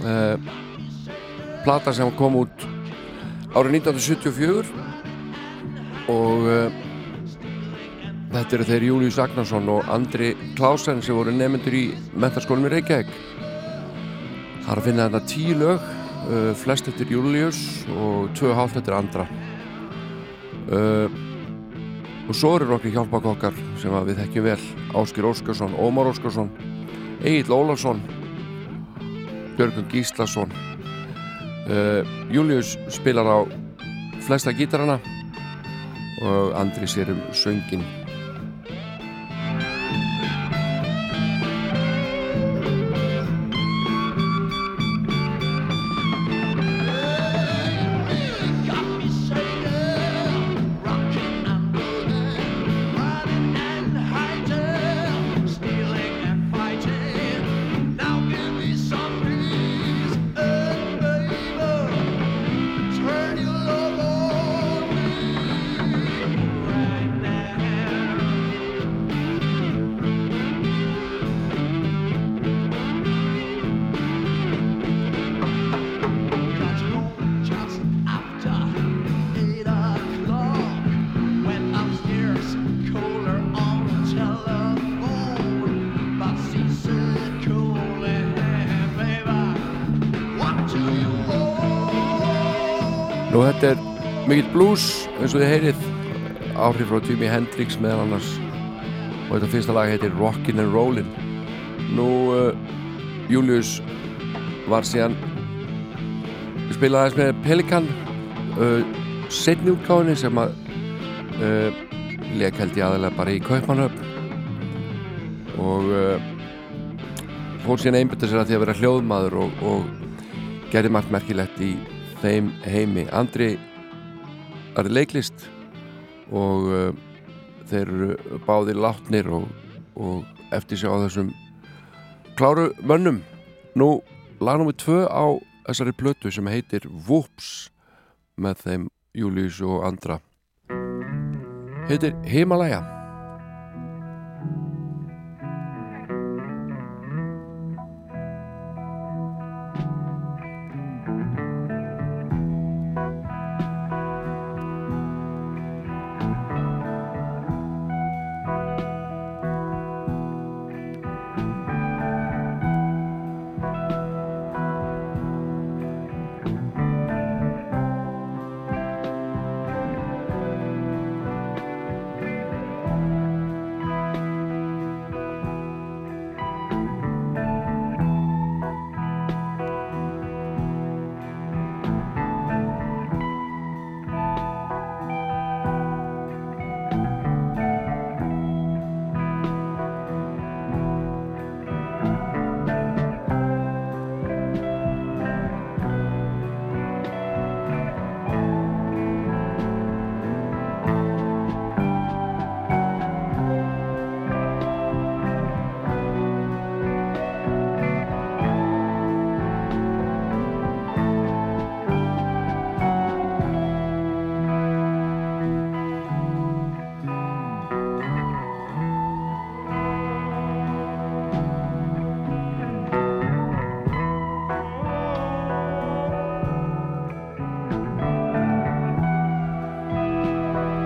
uh, plata sem kom út árið 1974 og uh, þetta eru þeir Július Agnarsson og Andri Klásen sem voru nefnendur í mentaskólinni Reykjavík. Það er að finna þetta tíu lög uh, flest eftir Július og tvö hálft eftir Andra. Og svo eru nokkri hjálpakokkar sem við þekkjum vel. Áskir Óskarsson, Ómar Óskarsson Egil Ólafsson Björgun Gíslason uh, Július spilar á flesta gítarana og Andri sér um söngin eins og þið heyrið áhrif frá Jimi Hendrix meðal annars. Og þetta fyrsta lag heitir Rockin' and Rollin' Nú uh, Július var síðan spilaði aðeins með Pelikan uh, setni útgáðinni sem að uh, leik held ég aðalega bara í Kaupmannhöfn og fór síðan einbyrta sér að því að vera hljóðmaður og, og gerði margt merkilegt í þeim heimi. Andri er leiklist og uh, þeir eru báðir látnir og, og eftir sig á þessum kláru mönnum. Nú lagnum við tvö á þessari plötu sem heitir Whoops með þeim Július og Andra. Heitir Himalaya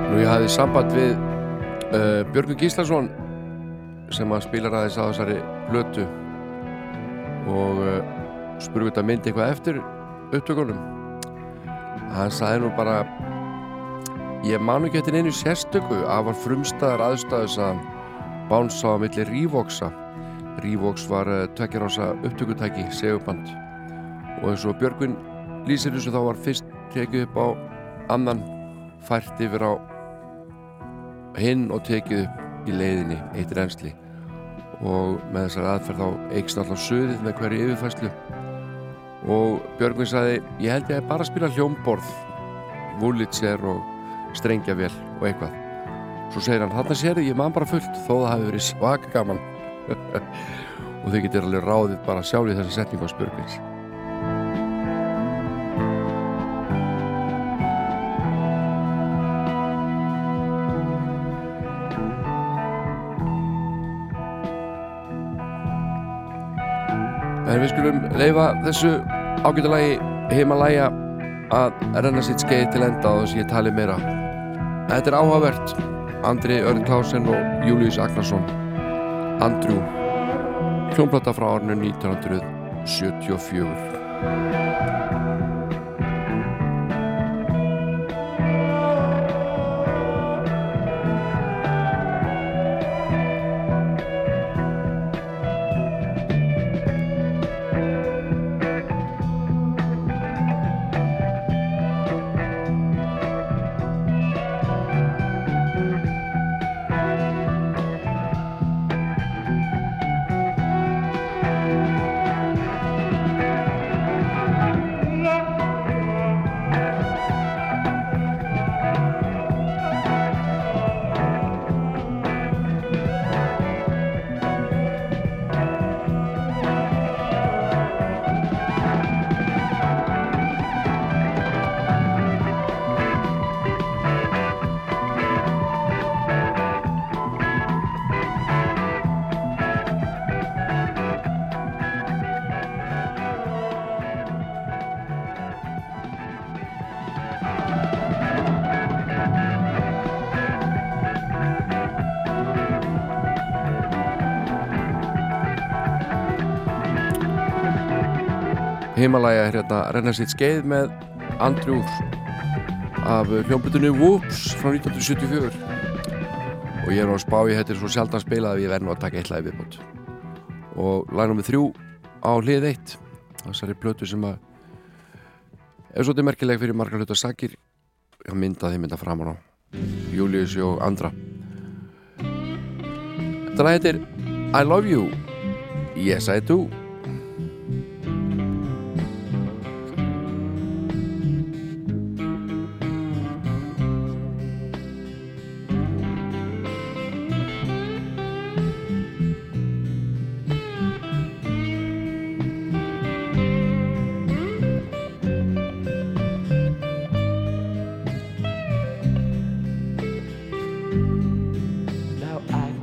Nú ég hafði samband við uh, Björgun Gíslason sem að spilar aðeins á þessari blötu og uh, spurði þetta myndi eitthvað eftir upptökunum. Hann sagði nú bara ég manu ekki eftir einu sérstöku að var frumstæðar aðstæðus að bánsa á milli Rívoxa Rívox var uh, tvekjarása upptökutæki, seguband og eins og Björgun lýsir þessu þá var fyrst tekið upp á annan fært yfir á hinn og tekið upp í leiðinni eitt reynsli og með þessar aðferð þá eikst alltaf söðið með hverju yfirfæslu og Björgvin sagði ég held ég að bara spila hljómborð Wurlitzer og strengjavél og eitthvað. Svo segir hann, þarna sér ég man bara fullt þó það hafi verið svaka gaman og þau getur alveg ráðið bara sjálf í þessa setningu á Björgvins En við skulum leifa þessu ágætulagi heimalæja að renna sitt skeið til enda og þess að ég tali meira. Þetta er áhugavert. Andri Örn Klausen og Július Agnarsson. Andrew. Hljómplata frá árinu 1974. Himalaya er hérna renna sitt skeið með Andrew af hljómbutunni Whoops frá 1974 og ég er að spá ég er svo sjaldan spilað að ég verð nú að taka eitt lagi viðbútt og lagnum við þrjú á hlið eitt þessari plötu sem að er svolítið merkileg fyrir margar hluta sakir. Ég mynda þeim mynda fram á. Július og andra. Þetta lag heitir I Love You. Yes I Do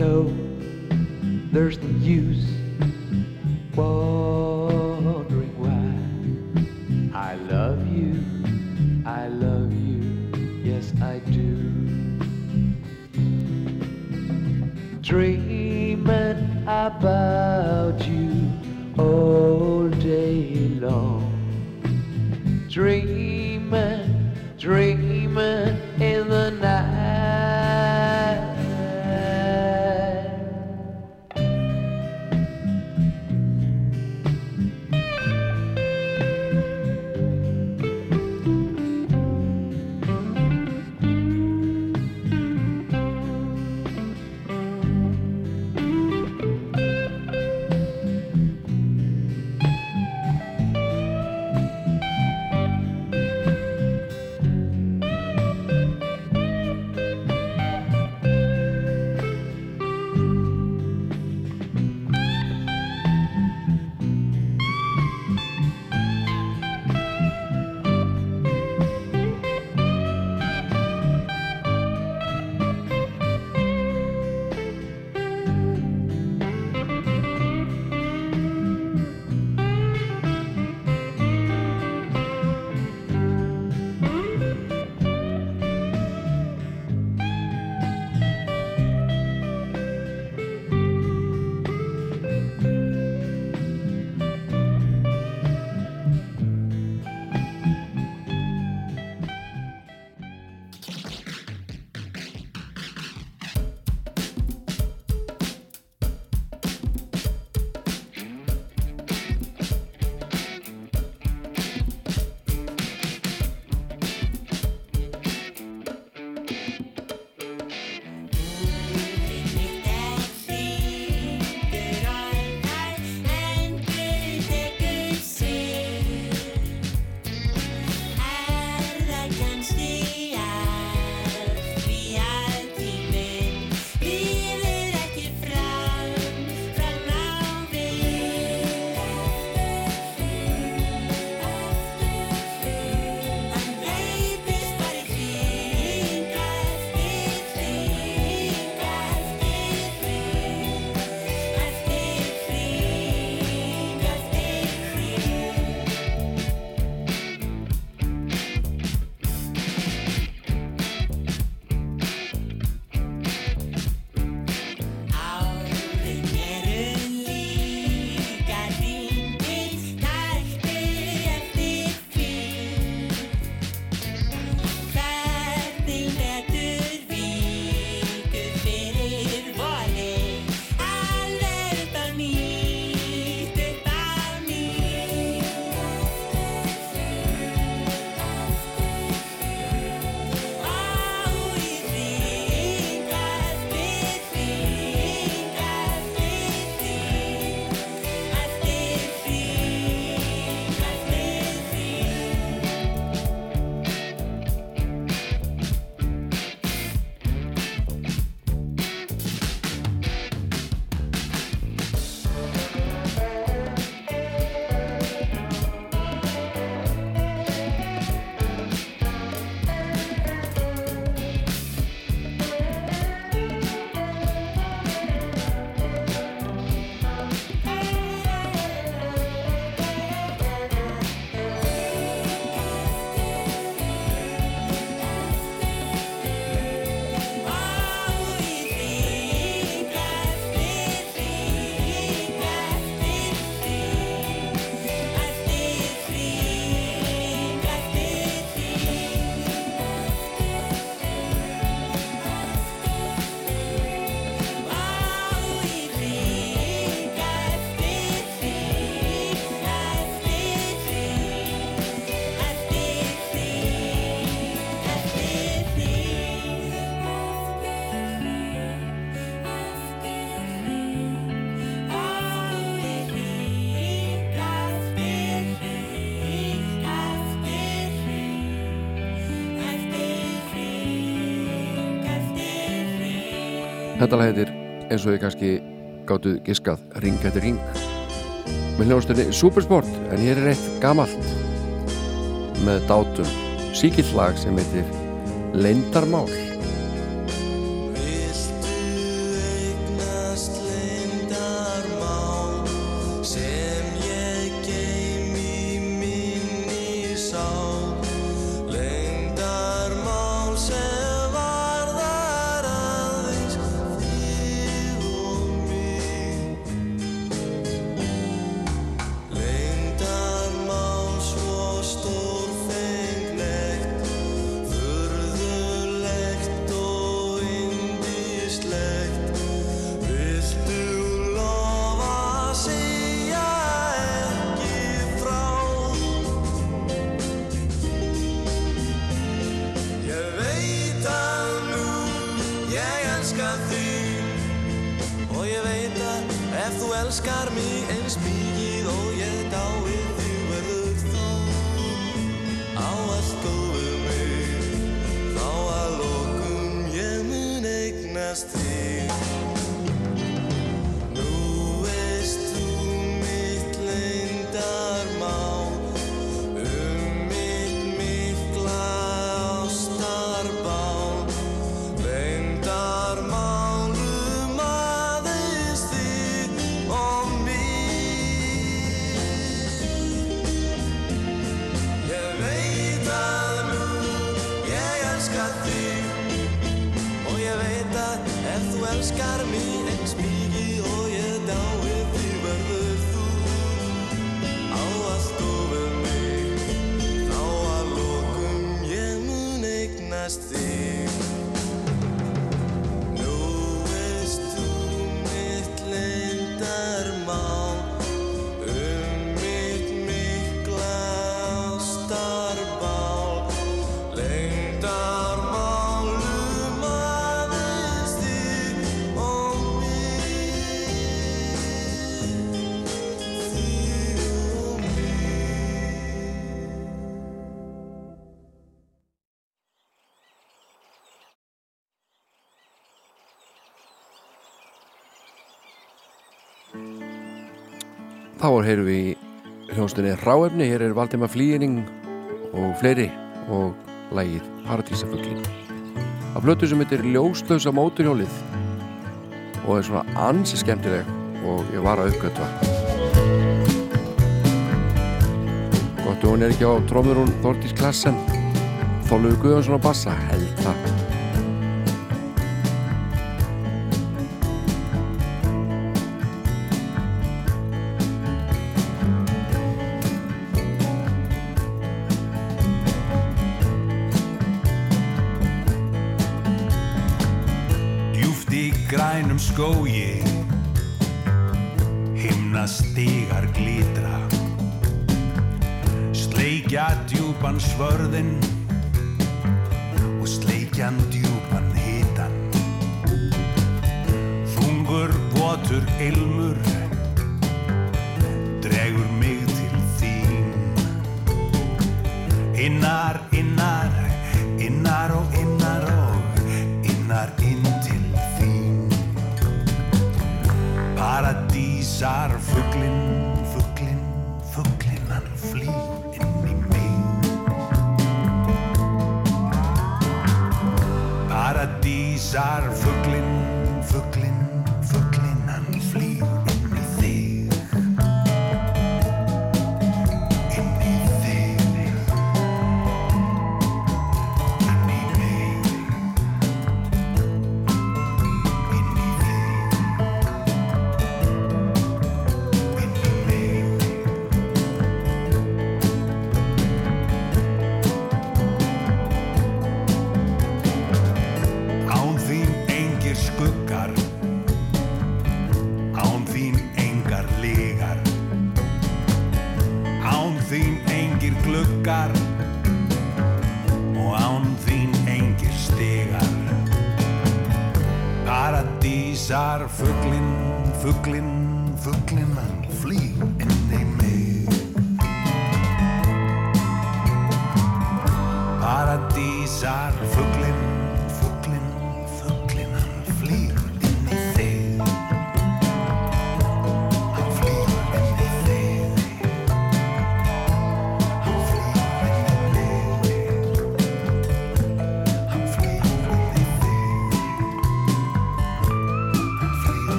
go, there's no use. Þetta lag heitir, eins og ég kannski gáttu giskað, Ring eftir ring. Með hljóðstunni Supersport en hér er eitt gamalt með dátum. Síkill lag sem heitir Lendarmál Þá erum við í hljónstunni Ráefni, hér er Valdima Flýning og fleiri og lægið Paradísafuglin. Af blötu sem heitir Ljóslösa móturhjólið og er svona ansi skemmtileg og ég var að uppgötva. Gott og hún er ekki á trómur hún Þortís Klassen, Þóluðu Guðjónsson á bassa, held það.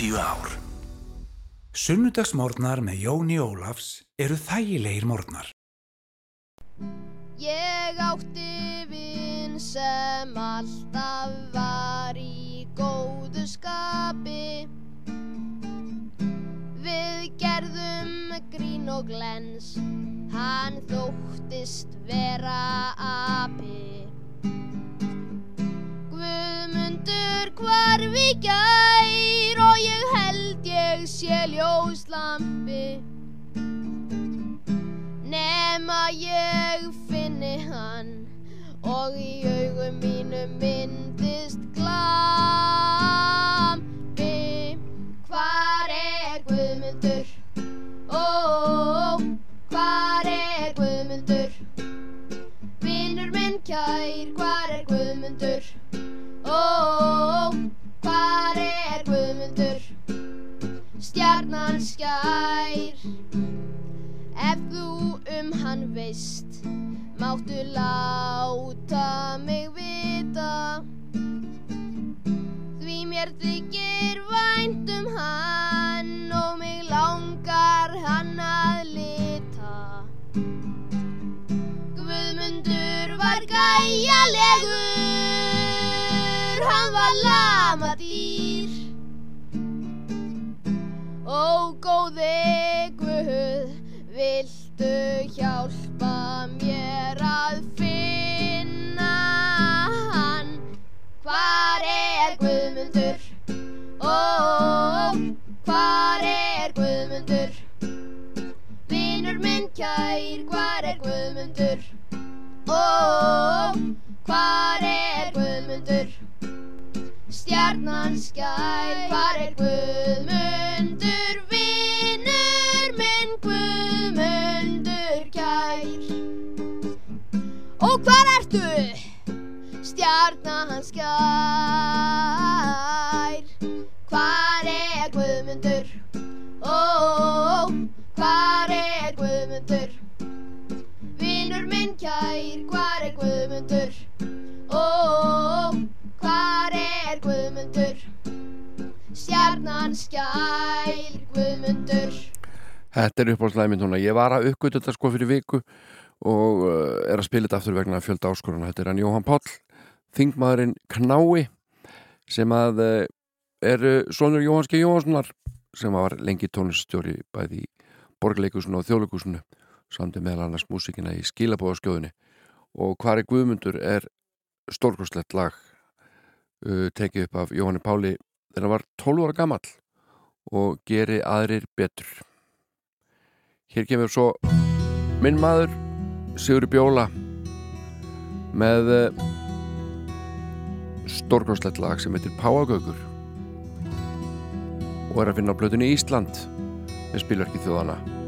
40 ár. Sunnudagsmórnar með Jóni Ólafs eru þægilegir mórnar. Ég átti vin sem alltaf var í góðu skapi Við gerðum grín og glens, hann þóttist vera api Guðmundur hvarf í gær og ég held ég sé ljóslampi Nema ég finni hann og í augum mínu myndist glampi Hvar er Guðmundur? Ó, hvar er Guðmundur? Vinnur minn kær, hvar er Guðmundur? Ó, hvar er Guðmundur? Stjarnan skær Ef þú um hann veist, máttu láta mig vita. Því mér þykir vænt um hann og mig langar hann að lita. Guðmundur var gæjalegur, hann var lamadýr. Ó góði Guð, viltu hjálpa mér að finna hann? Hvar er Guðmundur? Ó, hvar er Guðmundur? Vinur minn kær, hvar er Guðmundur? Ó, hvar er Guðmundur? Stjarnan skær, hvar er Guðmundur? Vinur minn Guðmundur kær. Og hvar ertu? Stjarnan skær. Hvar er Guðmundur? Ó, hvar er Guðmundur? Vinur minn kær, hvar er Guðmundur? Ó, hvar er Guðmundur? Stjarnan skær, Guðmundur. Þetta er uppáhaldslæminn núna. Ég var að uppgötu þetta sko fyrir viku og uh, er að spila þetta aftur vegna fjölda áskoruna. Þetta er hann Jóhann Páll, þingmaðurinn Knái sem að uh, er uh, sonur Jóhanski Jóhanssonar sem var lengi tónliststjóri bæði í borgleikusinu og þjóðleikusinu samt meðal annars músikina í skilabóðaskjóðinni og hvar er Guðmundur er stórkostlegt lag tekið upp af Jóhanni Páli þegar hann var 12 ára gamall og geri aðrir betur. Hér kemur svo minn maður Sigur Bjóla með uh, stórkostlegt lag sem heitir Páagaugur og er að finna á blötunni Ísland með spilverki þjóðana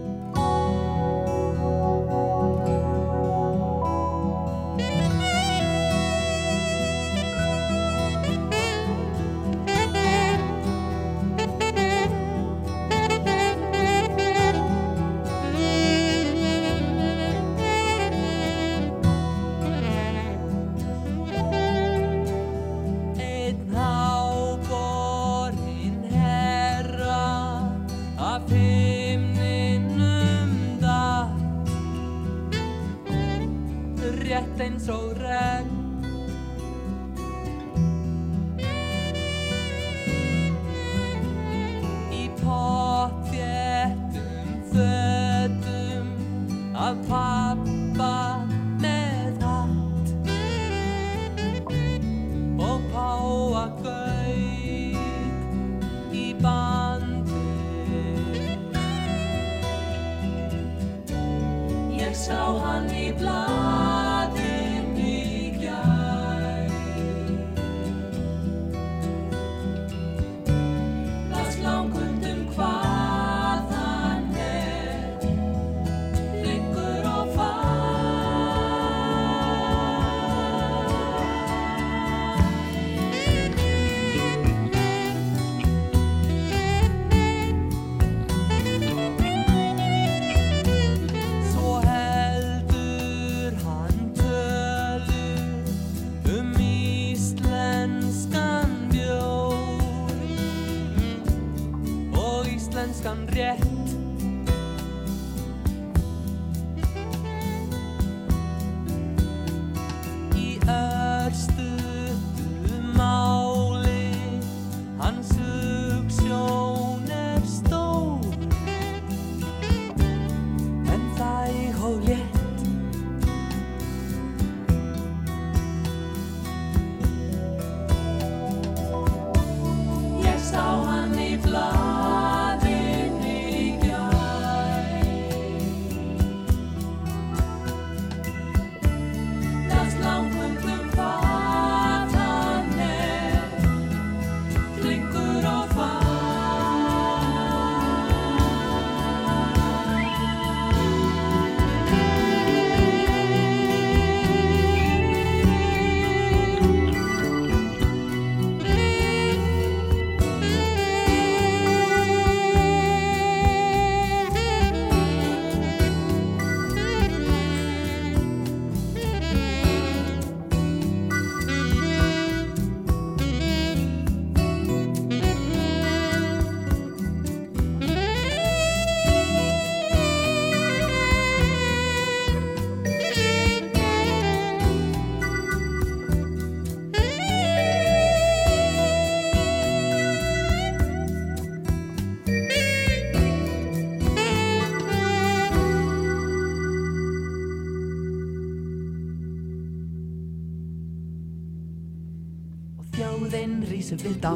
sem vita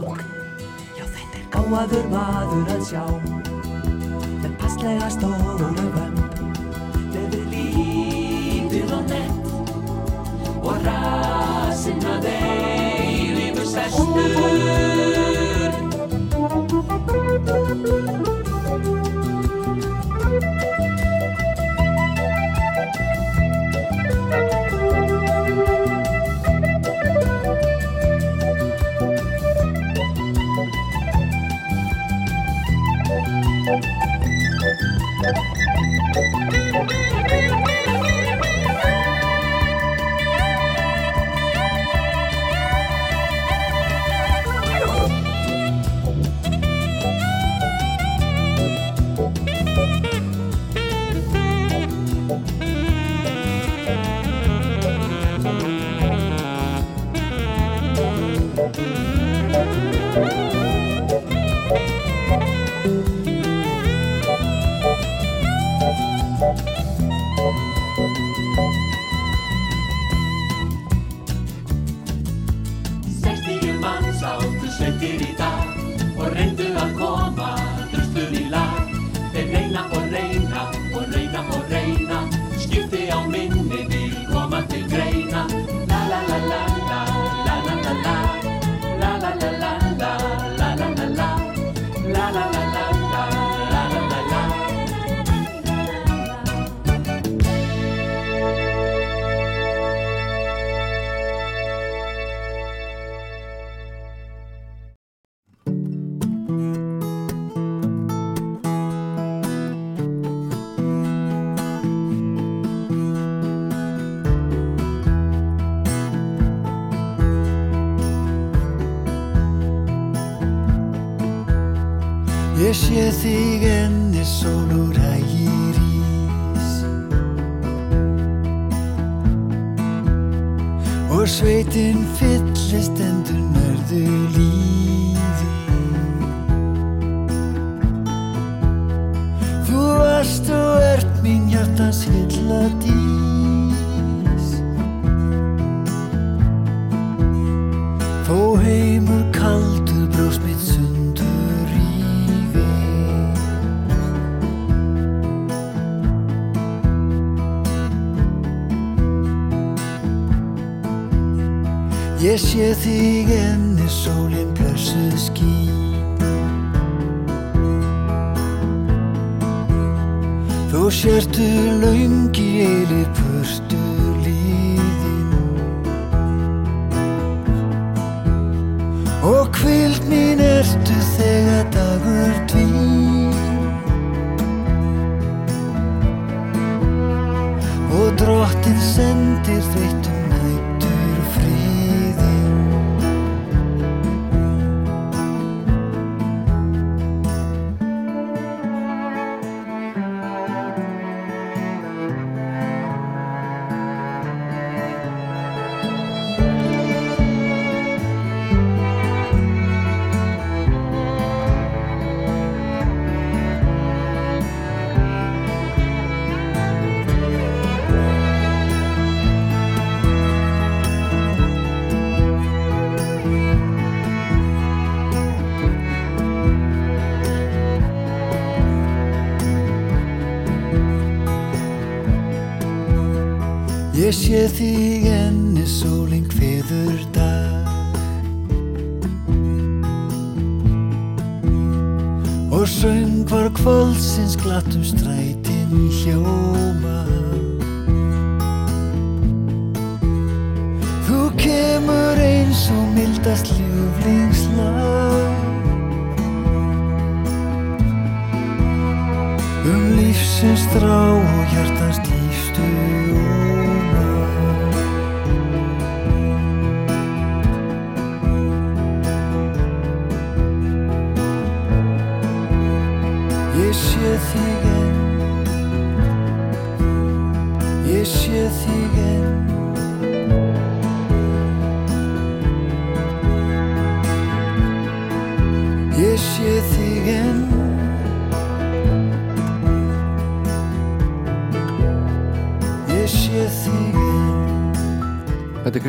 Já þetta er gáður maður að sjá. Með passlega stóra vömb. Þeir er lítil og nett. Og rasinn að þeir lífur sérstu sértu laungi eilipurtu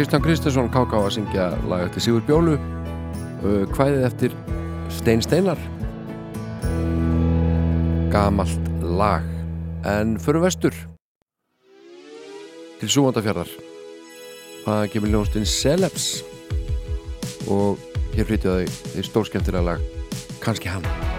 Kristján Kristjánsson Kaká að syngja laga eftir Sigur Bjólu uh, hvaðið eftir Stein Steinar. Gamalt lag. En förum vestur. Til Súvandafjörðar það kemur ljónstinn Celebs. Og hér flytjaði í stórskemmtilega lag kannski hann.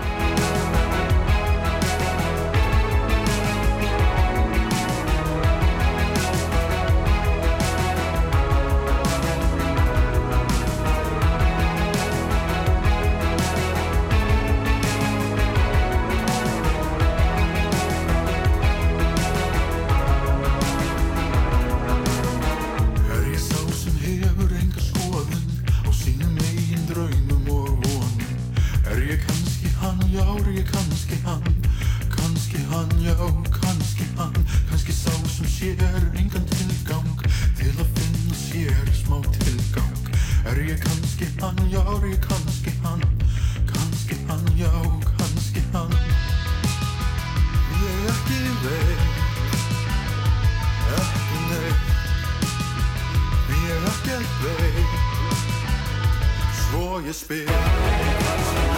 Yeah.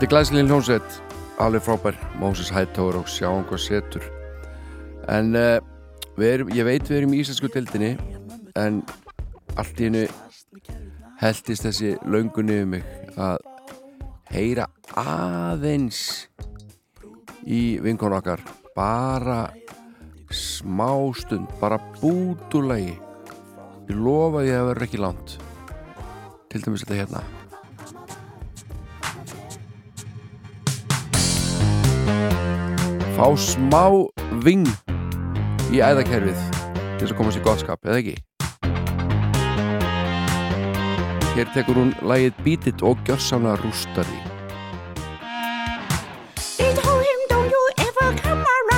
Þetta er glæsilegin hljómsveit, alveg frábær, Moses Hightower og sjáum hvað setur. En uh, erum, ég veit við erum í íslensku dildinni, en allt í hennu heldist þessi löngunni um mig að heyra aðeins í vinkon okkar, bara smá stund, bara bútulagi. Ég lofa því að verður ekki langt. Til dæmis þetta hérna. Fá smá ving í æðakerfið til þess að komast í gottskap, eða ekki? Hér tekur hún lægið Beat It og gjörsána rústar því. They told him, don't you ever come around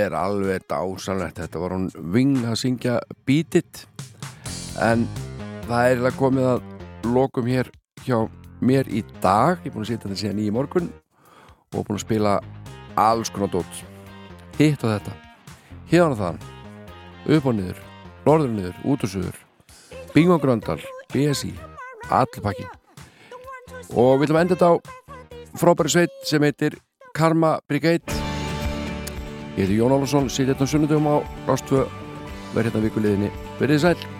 þetta er alveg dásanlegt. Þetta var hún Ving að syngja Beat It. En það er eiginlega komið að lokum hér hjá mér í dag. Ég er búin að sitja þetta síðan í morgun og búin að spila alls konar dót. Hitt og þetta. Hérna þaðan. Upp og niður. Norður og niður. Út og suður. Bingo Gröndal. BSI. Allir pakki. Og við að enda þetta á frábæri sveit sem heitir Karma Brigade Ég heiti Jón Álfarsson, sýt hérna sunnudum á Rástvö verð hérna vikuleginni. Verðið sæl